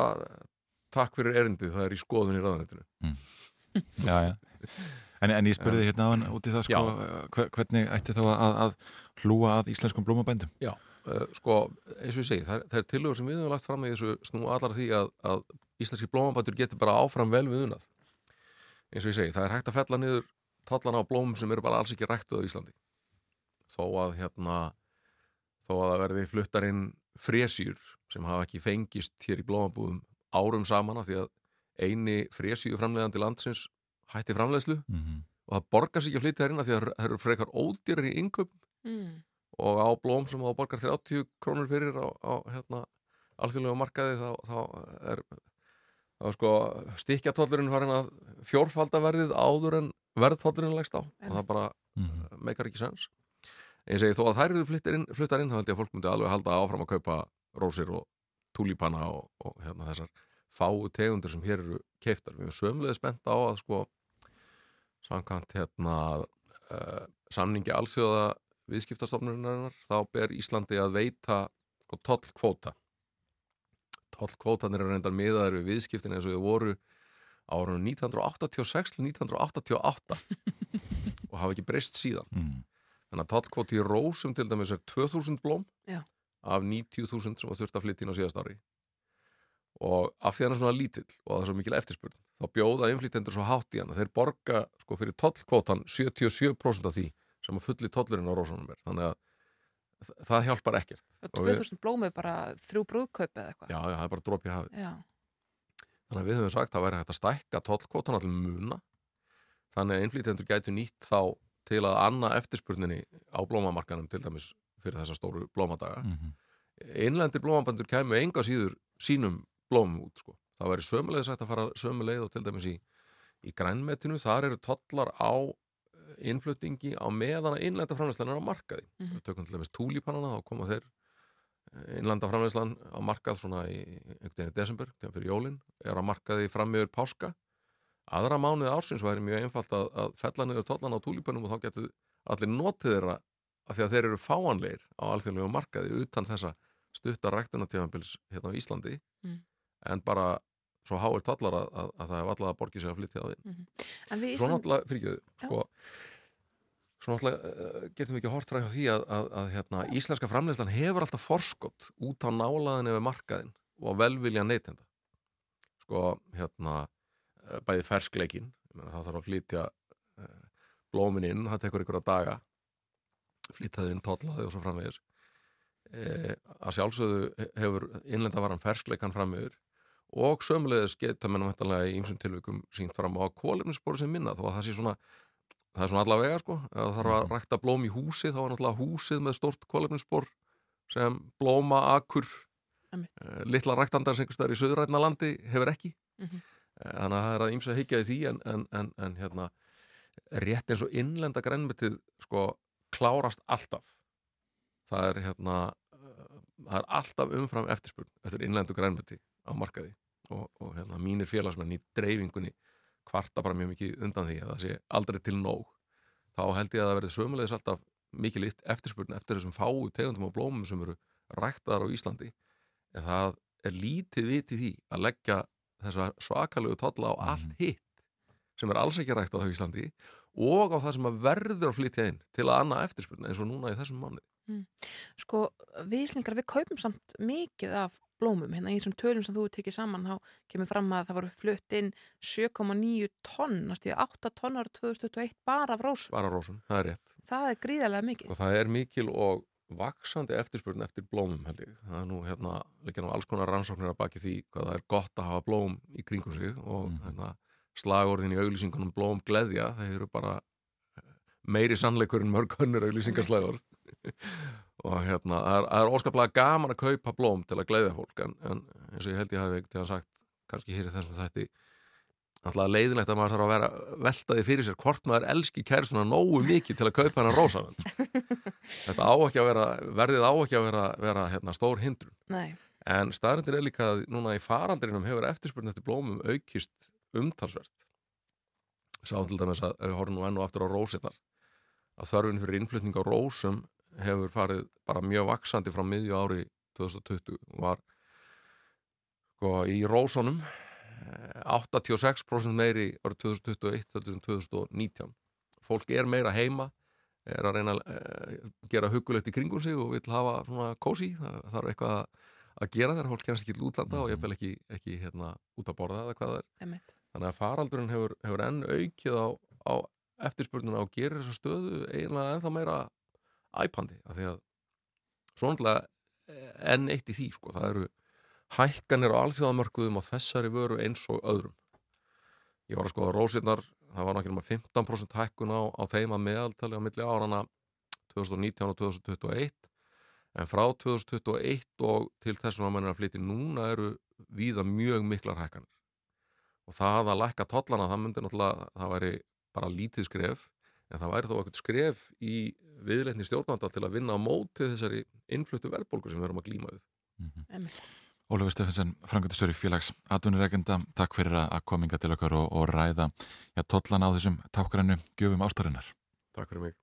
takk fyrir erindið, það er í skoðun í ráðanettinu Já, já. En, en ég spurði hérna á hann út í það sko, hver, hvernig ætti þá að, að hlúa að íslenskum blómabændum? Já, uh, sko, eins og ég segi, það, er- er tillögur sem við höfum lagt fram í þessu snú allar því að, að íslenski blómabætur getur bara áfram vel við unnað. Eins og ég segi, það er hægt að fella niður tollana á blómum sem eru bara alls ekki ræktuð á Íslandi. Þó að hérna, þó að það verði fluttarinn fresjur sem hafa ekki fengist hér í blómabúðum árum saman af því að eini fresju framleiðandi landsins hætti framleiðslu Mhm. og það borgar sig ekki að flytja þær inn af því að það eru frekar ódýrar í inköp Mm. og á blóm sem þá borgar 30 krónur fyrir á, á hérna, alþjóðlega markaði þá, þá er þá sko stikkjatollurinn farin að fjórfaldaverðið áður en verðtóllurinn leggst á og það bara Mhm. uh, meikar ekki sens en ég segi þó að þær eru fluttar inn, fluttar inn þá held ég að fólk myndi alveg halda áfram að kaupa rósir og túlípana og, og hérna þessar fáu tegundir sem hér eru keiftar við erum sömulegði spennt á að sko samkvæmt hérna uh, samningi alþjóða viðskiptastofnurinnar þá ber Íslandi að veita sko, tollkvóta tollkvótanir eru reyndar miðaðir við viðskiptin eins og þau voru árunum 1986 til 1988 og hafa ekki breyst síðan Mm. þannig að tollkvóti í rósum til dæmis er 2000 blóm Já. af 90.000 sem var þurft að flytja inn á síðast ári og af því hann er svona lítill og það er svo mikil eftirspurn þá bjóða innflytjendur svo hátt í hann þeir borga sko fyrir tollkvótan 77% af því sem að fulli tollurinn á rósunum er þannig að það hjálpar ekkert Og Og við- 2000 blómið bara þrjú brúðkaup eða eitthvað. Já, já, það er bara dropi hafið Já. Þannig að við höfum sagt að það væri hægt að stækka tollkvótan allir muna þannig að innflytjendur gætu nýtt þá til að anna eftirspurninni á blómamarkanum til dæmis fyrir þessa stóru blómadaga Mhm. Innlendir blómabandur kæmu enga síður sínum blómum út sko. Það væri sömuleið sagt að fara sömuleið og til dæmis í, í grænmetinu þar eru tollar á eh, innflutningi á meðan að innlenda framleyslan er á markaði Mhm. við tökum til dæmis túlípanana þá koma þeir eh, innlenda framleyslan á markað svona í í desember, þegar fyrir jólin er á markaði fram yfir páska aðra mánuði ársins væri mjög einfalt að, að fella niður tollan á túlípanum og þá getur allir notið þeirra af því að þeir eru fáanleir á alþjóðlegu markaði utan þessa stutta ræktunatífambils hérna á Íslandi Mm. En bara svo háir tollar að, að, að það er alltaf að borgi sig að flytja á því Mhm. Svo náttúrulega, fyrir ekki sko, svo náttúrulega uh, getum við ekki hort fræð hjá því að, að, að hérna, íslenska framleyslan hefur alltaf forskott út á nálaðin yfir markaðin og á velvilja neytenda. Sko, hérna eh, bæði ferskleikin það þarf að flytja uh, blómin inn, það tekur ykkur að daga flytjaði inn, tollaði og svo framvegis. E, að sjálfsögðu hefur innlenda varan ferskleikan framvegir og sömulegðis geta mennum hættanlega í ýmsum tilvikum sínt fram á kólefnisspori sem minna þó að það sé svona það er svona allavega sko, það þarf að rækta blóm í húsi þá er náttúrulega húsið með stort kólefnisspor sem blóma, akkur uh, litla ræktandar sem staðar í söðurætna landi hefur ekki. Mhm. Eh, þannig að það er að ýmsa að higgja í því en, en, en, en hérna rétt eins og innlenda grænmetið sko klárast alltaf. Það er hérna uh, það er alltaf umfram eftirspurn eftir innlendu grænmeti á markaði og, og hérna mínir félagsmenn í dreifingunni kvarta bara mjög mikið undan því að það sé aldrei til nóg. Þá held ég að það verði sömulegis alltaf mikið litt eftirspurn eftir þessum fáu tegundum og blómum sem eru ræktaðar á Íslandi. En það er lítið vit í því að leggja þessa svakalegu tolla á allt hitt sem er alls ekki rækt á Íslandi og á það sem að verður að flytja inn til að annað eftirspurn eins og núna í þessum mánu Mm. Sko, við Íslingar, við kaupum samt mikið af blómum, hérna í þessum tölum sem þú tekið saman, þá kemur fram að það voru flutt inn 7,9 tonn, næstu 8 tonnar 2021 bara af rósum. bara rósum, það er rétt Það er gríðarlega mikið. og það er mikil og vaksandi eftirspurn eftir blómum held ég það er nú hérna, líka nú alls konar rannsóknir að baki því hvað það er gott að hafa blóm í kringum sig og hérna, slagorðin í auglýsingunum blóm gleðja, það eru bara eh, meiri sannleikur en mörg önnur auglýsingarslagorð og hérna, það er, er óskaplega gaman að kaupa blóm til að gleðja fólk en, en eins og ég held ég hafi til að sagt kannski hér í þessum þætti alltaf leiðilegt að maður þarf að vera veltaði fyrir sér hvort maður elski kærstuna nógu mikið til að kaupa hennar rósavend þetta á ekki að vera verðið á ekki að vera, vera hérna, stór hindrun. Nei. en staðrindir er líka að núna í faraldrinum hefur eftirspurn eftir blómum aukist umtalsvert. Sáum til dæmis að við horfum nú enn og aftur á rósirnar að þörfin fyrir innflutning á rósum hefur farið bara mjög vaksandi frá miðju ári 2020 og var sko í rósunum eh, 86% meiri árið 2021 heldur en 2019 fólk er meira heima er að reyna að eh, gera hugulegt í kringum sig og vil hafa svona kósi það þarf eitthvað að- gera þegar fólk kennst ekki til útlanda og ég vil ekki, ekki hérna, út að borða eða hvað það er. Einmitt. þannig að faraldurinn hefur, hefur enn aukið á, á eftirspurnuna og gerir þessa stöðu eiginlega ennþá meira æpandi af því að svonlega enn eitt í því sko, það eru hækkanir á alþjóðamörkuðum á þessari vöru eins og öðrum. Ég var að skoða rósirnar það var náttúrulega 15% hækkun á, á þeim að meðaltali á milli árana 2019 og 2021 en frá 2021 og til þessum að mann er að flytja núna eru víða mjög miklar hækkanir. Og það að lækka tollana það myndi náttúrulega, það væri bara lítið skref en það væri þó eitthvað skref í viðleitni stjórnvanda til að vinna á móti þessari innfluttu verðbólgu sem við erum að glíma við Einmitt. Ólafur Steffensen, frangöndistöri félags atvinnureikenda, takk fyrir að kominga til okkar og, og ræða já, tollan á þessum tákgrænu gjöfum ástarinnar. Takk fyrir mig.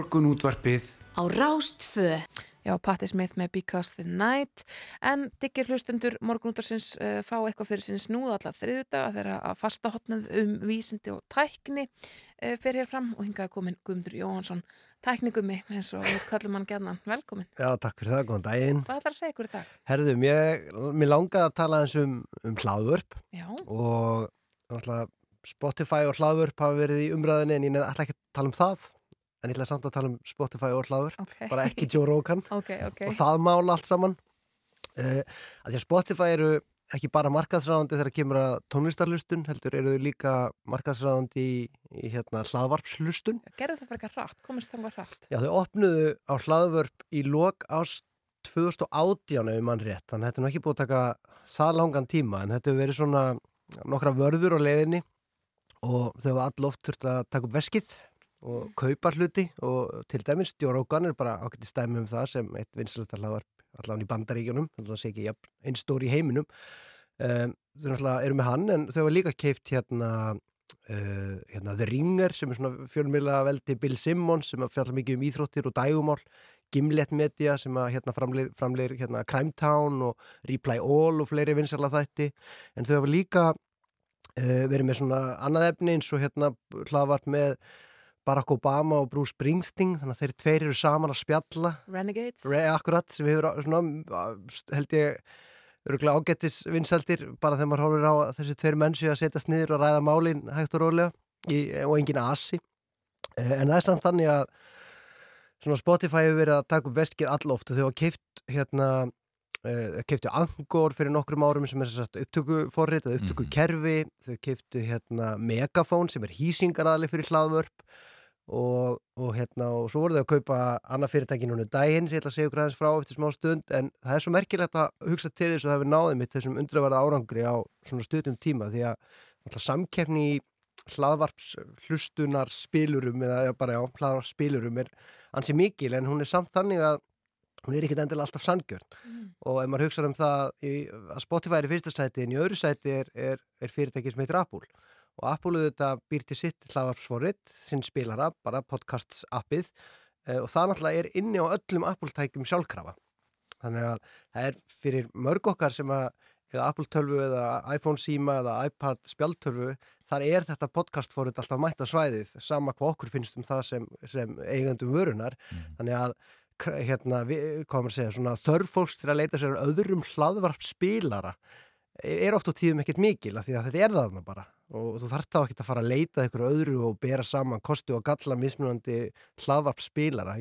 Morgun útvarpið á Rástfö. Já, Patti Smith með Because the Night en diggir hlustendur morgunútarsins uh, fá eitthvað fyrir sinni snúð allar þriðudaga þegar að fasta hotnað um vísindi og tækni uh, fyrir hér fram og hingaði komin Guðmundur Jóhansson tæknigummi eins og við kallum hann gerðan. Velkomin. Já, takk fyrir það, góðan daginn. Hvað ætlar að segja ykkur í dag? Herðu, mér, mér langaði að tala eins um, um hlaðvörp Já. og náttúrulega Spotify og hlaðvörp hafa verið í umræðinni en ég nefn alltaf ekki að tala um það en ég ætla samt að tala um Spotify og hlaðvörp Ok. bara ekki Joe Rogan Ok, ok. og það mála allt saman uh, að því að Spotify eru ekki bara markaðsráðandi þegar kemur að tónlistarlustun heldur eru þau líka markaðsráðandi í, í hérna, hlaðvarpslustun Gerðu það fyrir eitthvað rætt, komist það rætt. Já, þau opnuðu á hlaðvörp í lok ást 2018 ef mann rétt, þannig að þetta er ekki búið að taka það langan tíma en þetta hefur verið svona nokkra vörður á leiðinni og þau hafa all oft þurft að taka upp veskið og kaupa hluti og til dæmis Stjórókan er bara ákveðti stæmi um það sem eitt vinsalasta hlaðvarp allan í bandaríkjunum, það sé ekki jafn, einn stór í heiminum. Um, þau eru með hann en þau hafa líka keift hérna Uh, hérna, The Ringer sem er svona fjölmjöla veldi Bill Simmons sem að fjalla mikið um íþróttir og dægumál Gimlet Media sem að hérna framleir, framleir hérna Crime Town og Reply All og fleiri vinsarla þætti. En þau hafa líka uh, verið með svona annað efni eins og hérna hlaðvart með Barack Obama og Bruce Springsteen þannig að þeir tveir eru saman að spjalla. Renegades. Re, akkurat, sem hefur svona, held ég örgulega ágættis vinsaldir bara þegar maður horfir á að þessi tveir mennsi að setjast niður og ræða málin hægt og rólega í, og engin asi. Eh, en það er samt þannig að svona Spotify hefur verið að taka upp veskið alloft og þau hafa keift hérna uh, keiftu Angor fyrir nokkrum árum sem er sem sagt upptökuforrit eða upptökukerfi. Þau keiftu hérna Megafón sem er hýsingaraðli fyrir hlaðvörp og, og hérna og svo voru þau að kaupa annað fyrirtæki núna um daginn sem ég ætla að segja aðeins frá eftir smá stund en það er svo merkilegt að hugsa til þess að það hefur náðið mitt þessum undraverða árangri á svona stundum tíma því að samkeppni í hlaðvarps hlustunar spilurum eða já, bara já, hlaðvarps spilurum er ansi mikil en hún er samt þannig að hún er ekkit endilega alltaf sangjörn og ef maður hugsa um það í, að Spotify er í fyrsta sæti en í öðru sæti er, er, er fyrirtæki sem heitir Apple og Apple þetta býr til sitt hlaðvarpsforrit sinn spilara, bara podcasts appið eh, og það náttúrulega er inni á öllum Apple-tækjum sjálfkrafa. Þannig að það er fyrir mörg okkar sem að eða Apple tölvu eða iPhone síma eða iPad spjaldtölvu þar er þetta podcast fórið alltaf mætta svæðið sama hvað okkur finnst um það sem, sem eigandum vörunar þannig að hérna, við, hvað maður segja, svona þörf fólks til að leita sér að öðrum hlaðvarp spilara er oft á tíðum ekkert mikil af því að þetta er þarna bara. Og þú þarft þá ekkert að fara að leita ykkur öðru og bera saman kosti og galla mismunandi hlaðvarp spilara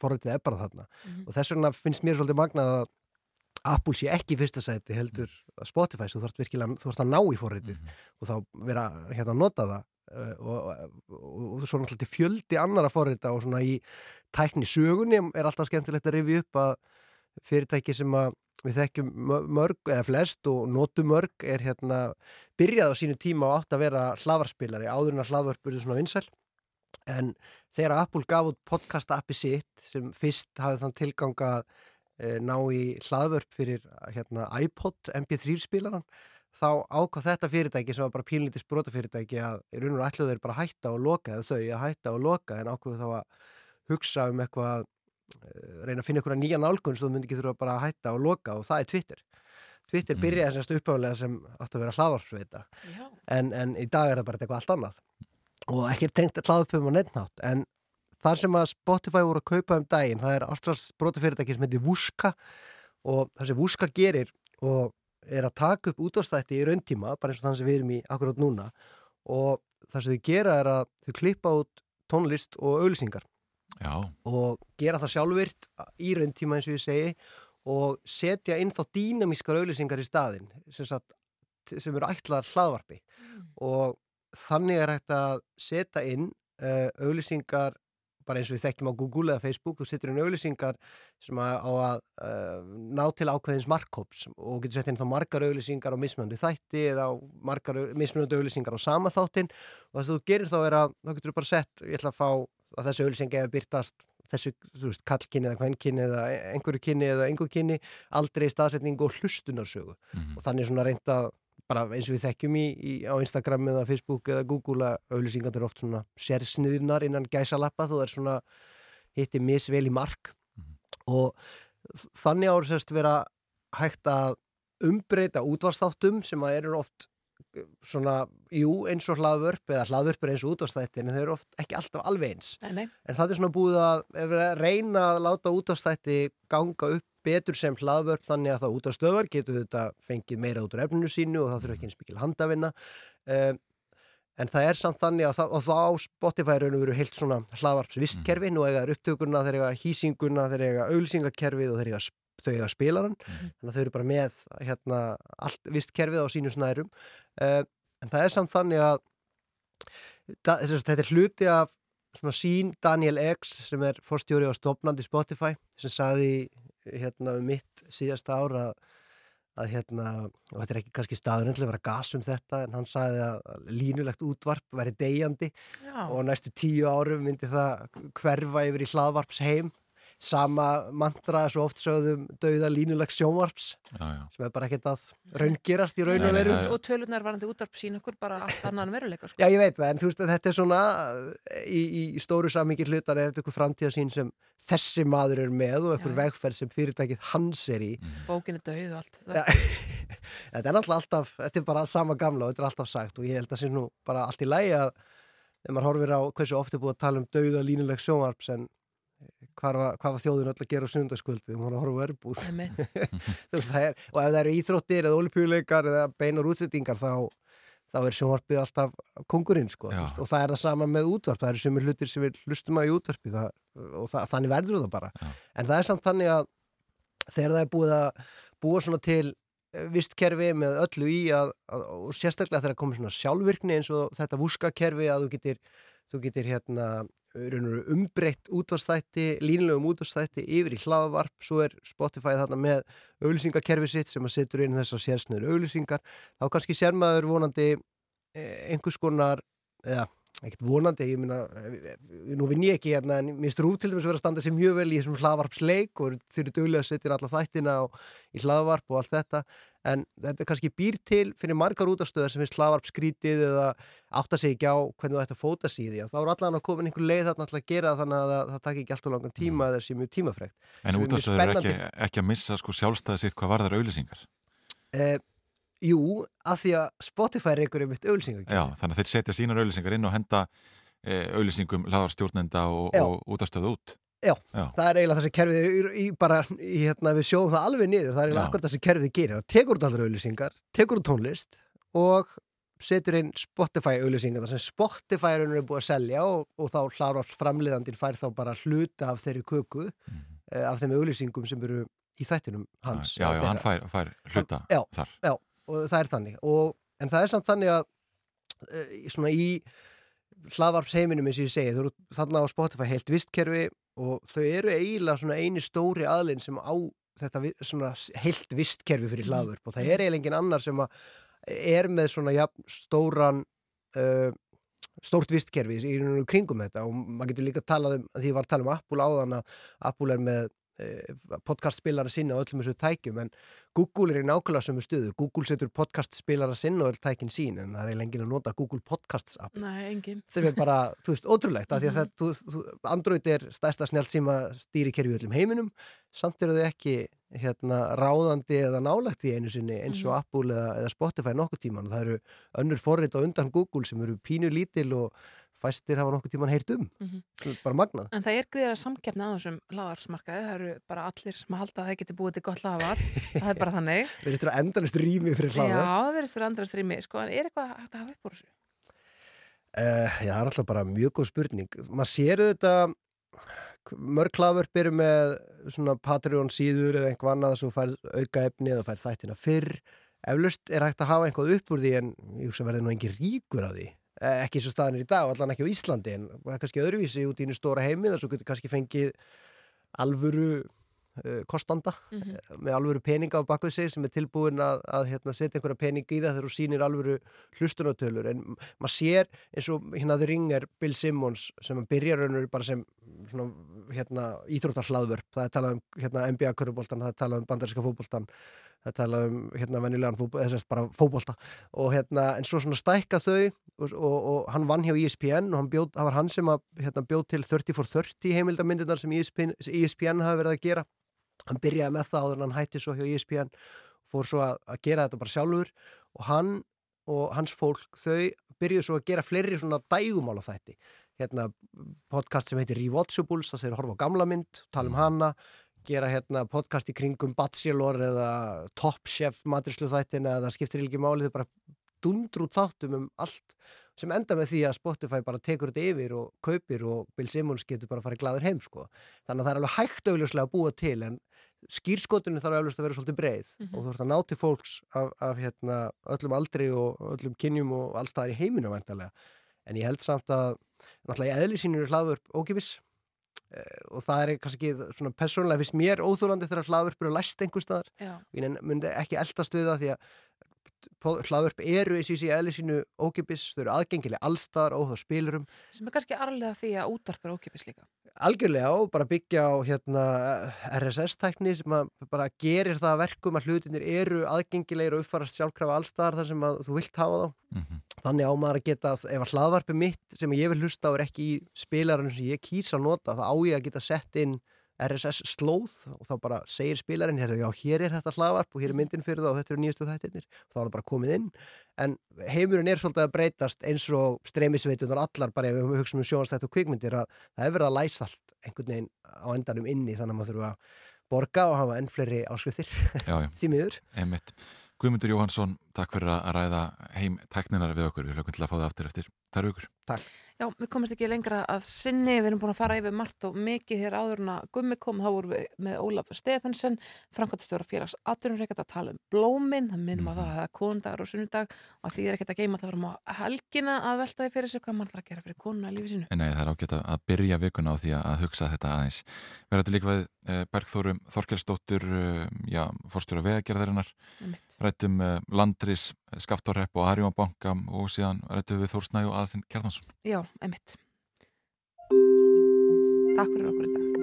forritið er bara þarna. Og þess vegna finnst mér svolítið magnað að Apple sé ekki fyrsta sæti heldur að Spotify svo þú þarft virkilega, þú þarft að ná í forritið og þá vera hérna að nota það. Uh, og, og, og svo náttúrulega til fjöldi annara forrita og svona í tækni sögunni er alltaf skemmtilegt að rifja upp að fyrirtæki sem að við þekkjum mö- mörg eða flest og notum mörg er hérna byrjað á sínu tíma og átt að vera hlaðvarspilari áður en að hlaðvarp byrjuð svona vinsæl. En þegar Apple gaf út podcast appi sitt sem fyrst hafði þann tilgang að e, ná í hlaðvörp fyrir hérna, iPod MP3 spilaran þá ákvað þetta fyrirtæki sem var bara pínlítið sprótafyrirtæki að í raun og ætluðu þeir bara hætta og loka eða þau að hætta og loka en ákveðu þá að hugsa um eitthvað eh, reyna að finna ykkur nýja nálgun svo þú myndi ekki þurfa bara að hætta og loka og það er Twitter. Twitter byrjaði semst uppáðlega sem átti að vera hlaðvarpsveita en, en í dag er það bara eitthvað allt annað. Og ekki tengt hlaðvarpum á neittnátt en þar sem að Spotify voru að kaupa um daginn það er ástrals brotafyrirtæki sem heitir Vuska og það sem Vuska gerir og er að taka upp útváðstætti í rauntíma, bara eins og þann sem við erum í akkurát núna og það sem þau gera er að þau klippa út tónlist og auðlýsingar Já. og gera það sjálfvirt í rauntíma eins og ég segi og setja inn þá dýnamískar auðlýsingar í staðin sem, sagt, sem eru ætlaðar hlaðvarpi. Og þannig er hægt að setja inn uh, auðlýsingar bara eins og við þekkjum á Google eða Facebook, þú setur inn auðlýsingar sem að, á að uh, ná til ákveðins markhóps og getur sett inn þá margar auðlýsingar á mismunandi þætti eða á margar mismunandi auðlýsingar á sama þáttin og það sem þú gerir þá er að þá getur þú bara sett, ég ætla að fá að þessu auðlýsingi hefur byrtast þessu, þú veist, kallkynni eða kvennkynni eða einhverju kynni eða einhverju kynni aldrei staðsetningu og hlustunarsögu. Og þannig svona reynda bara eins og við þekkjum í, í, á Instagram eða Facebook eða Google að auðlýsingar eru oft svona sérsniðnar innan gæsalappa þú er svona hitti misvel í mark. Og þ- þannig ára sérst vera hægt að umbreyta útvarstáttum sem að eru oft svona, jú, eins og hlaðvörp eða hlaðvörp er eins og útvarstætti en þau eru oft ekki alltaf alveg eins. Nei, nei. en það er svona búið að að reyna að láta útvarstætti ganga upp betur sem hlaðvörp þannig að það útvarstöðar getur þetta fengið meira út úr efninu sínu og það þurfa ekki eins mikil handavinna. Um, en það er samt þannig að það, og þá á Spotify raun og veru heilt svona hlaðvarpsvistkerfi. Nú eiga þeir upptökuna, þeir eiga hýsinguna þeir eiga auglýsingakerfið og þeir eiga, þau eiga spilaran, þannig að þau eru bara með hérna allt vistkerfið á sínu snærum. Uh, en það er samt þannig að da, þess að þetta er hluti af svona sín Daniel X sem er forstjóri og stopnandi Spotify sem saði hérna um mitt síðasta ára að hérna, og þetta er ekki kannski staður að vera gas um þetta, en hann sagði að línulegt útvarp væri deyjandi Já. og næstu tíu árum myndi það hverfa yfir í hlaðvarps heim sama mantra svo oft sögðum dauða línulegs sjónvarps já, já. sem er bara ekkert að raungerast í raun og veru og tölunar varandi útvarp sín okkur bara allt annan veruleika sko. Já, ég veit það, en þú veist að þetta er svona í, í stóru samingi hlutar er þetta eitthvað framtíðasín sem þessi maður er með og eitthvað vegferð sem fyrirtækið hans er í. bókin er döið og allt Ja, þetta er náttúrulega alltaf, þetta er bara sama gamla og þetta er alltaf sagt og ég held að það sé nú bara allt í lægi að þegar maður horfir á hversu oft er búið að tala um dauða línuleg sjónvarps en hvað var, hvað var þjóðin öll að gera á sundarskvöldi hún var að horfa á verbúð. Þú veist, það er, og ef það eru íþróttir eða olípjuleikar eða beinar útsettingar þá, þá er sjónvarpið alltaf kongurinn sko, þú veist, og það er það sama með útvarp það eru sumir hlutir sem við hlustum á í útvarpi það, og það, þannig verður það bara. En það er samt þannig að þegar það er búið að búa svona til vistkerfi með öllu í að, að, og sérstaklega þegar komið svona sjálfvirkni eins og þetta vúskakerfi að þú getur, þú getur hérna umbreytt útvarstætti línulegum útvarstætti yfir í hlaðvarp. Svo er Spotify þarna með auglýsingakerfi sitt sem að setur inn þessar sérsnöður auglýsingar, þá kannski sér maður vonandi eh, einhvers konar eða ekkert vonandi, ég minna nú vinn ég ekki hérna, en mér strúf til dæmis að vera að standa sér mjög vel í þessum hlaðvarpsleik og þeir eru duglega að setja alla þættina og, í hlaðvarp og allt þetta. En þetta kannski býr til fyrir margar útastöðar sem finnst hlaðvarp skrítið eða átta sig ekki á hvernig þú ætti að fóta síði þá er allan að koma einhver leið þarna alltaf að gera þannig að það, það takk ekki alltaf langan tíma eða sé mjög tímafrekt. En útastöður er ekki, ekki að missa sko sjálfstæði sitt hvað varðar auðlýsingar. Eh, jú, af því að Spotify reykur um eitt auðlýsingar Já, þannig að þeir setja sínar auðlýsingar inn og henda e, auðlýsingum hlaðarstjórnenda og, og útastöðu út. Já, Já. það er eiginlega þessi kerfið í, í, bara, í, hérna, við sjóðum það alveg niður, það er eiginlega Já. akkurat þessi kerfið gerir, það tekur út allir auðlýsingar, tekur út tónlist og setur inn Spotify auðlýsingar þar sem Spotify er er búið að selja og, og þá hlárast framleiðandinn fær þá bara hluta af þeirri köku Mhm. eh, af þeim auðlýsingum sem eru í þættinum hans. Já, já, hann fær, fær hluta já, þar. Já, og það er þannig. Og, en það er samt þannig að uh, svona í hlaðvarpsheiminum eins og ég segi, þú eru þarna á Spotify heilt vistkerfi og þau eru eiginlega svona eini stóri aðlinn sem á þetta svona heilt vistkerfi fyrir hlaðvarp. Og það er eiginlega engin annar sem að er með svona jafn, stóran uh, stórt vistkerfi í kringum þetta. Og maður getur líka talað um, því ég var að tala um Apple áðan að Apple er með podcastspilara sinna á öllum þessu tækjum en Google er í nákvæmlega sömu stöðu Google setur podcastspilara sinna á öll tækin sín en það er enginn að nota Google Podcasts app Nei, engin. sem er bara, þú veist, ótrúlegt af því að það, þú, þú, Android er stærsta snjált síma stýrikerfi í öllum heiminum samt eru þau ekki hérna, ráðandi eða nálægt í einu sinni eins og Mhm. Apple eða, eða Spotify nokkuð tíman og það eru önnur forrit á undan Google sem eru pínu lítil og fæstir hafa nokkuð tíman heyrt um. Það er bara magnað En það er samkeppni að þessum hlaðarsmarkaði, það eru bara allir sem halda að það geti búið til gott hlaðvarp, það er bara þannig. Við erum endalist rými fyrir Já, hlaða það þér andrast rými, sko, en er eitthvað hægt að hafa upp úr þessu? Uh, já, það er alltaf bara mjög góð spurning. Maður sér þetta, mörg hlaðvörp eru með svona Patreon síður eða einhvað annað sem fær auka efni eða fær þættina fyrr. Eflaust er hægt að hafa einhvað upp úr því en ég hugsa verði nú engin ríkur af því. Eh, ekki svo staðan er í dag, allan ekki á Íslandi en kannski öðruvísi út í einu stóra heimi þar svo getur kannski fengið alvöru uh, kostanda Mhm. eh, með alvöru peninga á bakvið sig sem er tilbúin að, að hérna, setja einhverja peninga í það þegar þú sýnir alvöru hlustunatölur en maður sér eins og hérna The Ringer Bill Simmons sem að byrja raunur bara sem svona, hérna, íþróttahlaðvörp. Það er talað um hérna, NBA körfuboltan það er talað um bandaríska fótboltan það er talað um hérna bara fótbolta. Og hérna en svo svona stækka þau og, og, og hann vann hjá E ESPN og bjóð, það var hann sem að hérna, bjóð til 30 for 30 heimildamindirnar sem E ESPN, ESPN hafi verið að gera. Hann byrjaði með það áður en hann hætti svo hjá E ESPN fór svo að, að gera þetta bara sjálfur og hann og hans fólk þau byrjuðu svo að gera fleiri svona dægumála þætti. Hérna podcast sem heitir Rewatchables það segir að horfa á gamla mynd, tala um hana gera hérna podcast í kringum Bachelor eða Top Chef matrislu þættina eða skiptir ekki máli þau bara dundr út þáttum um allt sem enda með því að Spotify bara tekur þetta yfir og kaupir og Bill Simmons getur bara að fara glaður heim sko. þannig að það er alveg hægt augljóslega að búa til en skýrskotunni þarf augljóslega að vera svolítið breið Mhm. og þú ert að ná til fólks af, af hérna, öllum aldri og öllum kynjum og allstaðar í heiminu væntalega en ég held samt að náttúrulega í eðli sínur er hlaðvörp ókipis eh, og það er kannski svona persónulega fyrst mér óþúlandi þegar hlaðvörp eru læst einhver staðar Já. og ég myndi ekki eldast við það því að hlaðvörp eru og í eðli sínu ókipis, þau eru aðgengilega allstaðar óþá spilurum Sem er kannski arlega því að útvarp er ókipis líka. algjörlega og bara byggja á hérna, RSS-tækni sem að bara gerir það að verkum að hlutinir eru aðgengilegir og uppfarast sjálfkrafa allstaðar þar sem að þú vilt hafa þá Mhm. þannig á maður að geta, ef að hlaðvarpi mitt sem ég vil hlusta á er ekki í spilarinn sem ég kýsa að nota, þá á ég að geta sett inn RSS slóð og þá bara segir spilarinn, já, hér er þetta hlaðvarp og hér er myndin fyrir það og þetta eru nýjastu þættirnir og þá er það bara komið inn en heimurinn er svolítið að breytast eins og streymisveitunar allar bara ef við hugsaum um sjónastætt og kvikmyndir að það er verið að læsa allt einhvern veginn á endanum inni þannig að maður þurfa að borga og hafa enn fleiri áskriftir því miður Einmitt. Guðmundur Jóhansson, takk fyrir að ræða heim tækninar við okkur. Við hlökkum til að fá það aftur eftir. Takk. Já, við komumst ekki lengra að sinni, við erum búin að fara yfir margt og mikið hér áður en að gummi kom, þá vorum við með Ólaf Stefansson, Frankvæmtastjóra félags atvinnureikart að tala um blómin, það minnum að það er konundagur og sunnudag og því er ekkert að geima það varum á helgina að velta því fyrir sig hvað mann þarf að gera fyrir konuna í lífi sínu. Nei, það er ágætt að- byrja vikuna á því að- hugsa þetta aðeins. Við erum líka við eh, Bergþóru Þorkelsdóttur, eh, já, fórstjóra vegagerðarinnar, rættum eh, Landris, Skaftorrepp og Arjónbanka og síðan rættum við Þórsnæ og Aðstinn Kjartansson. Já, emitt. Takk fyrir okkur í dag.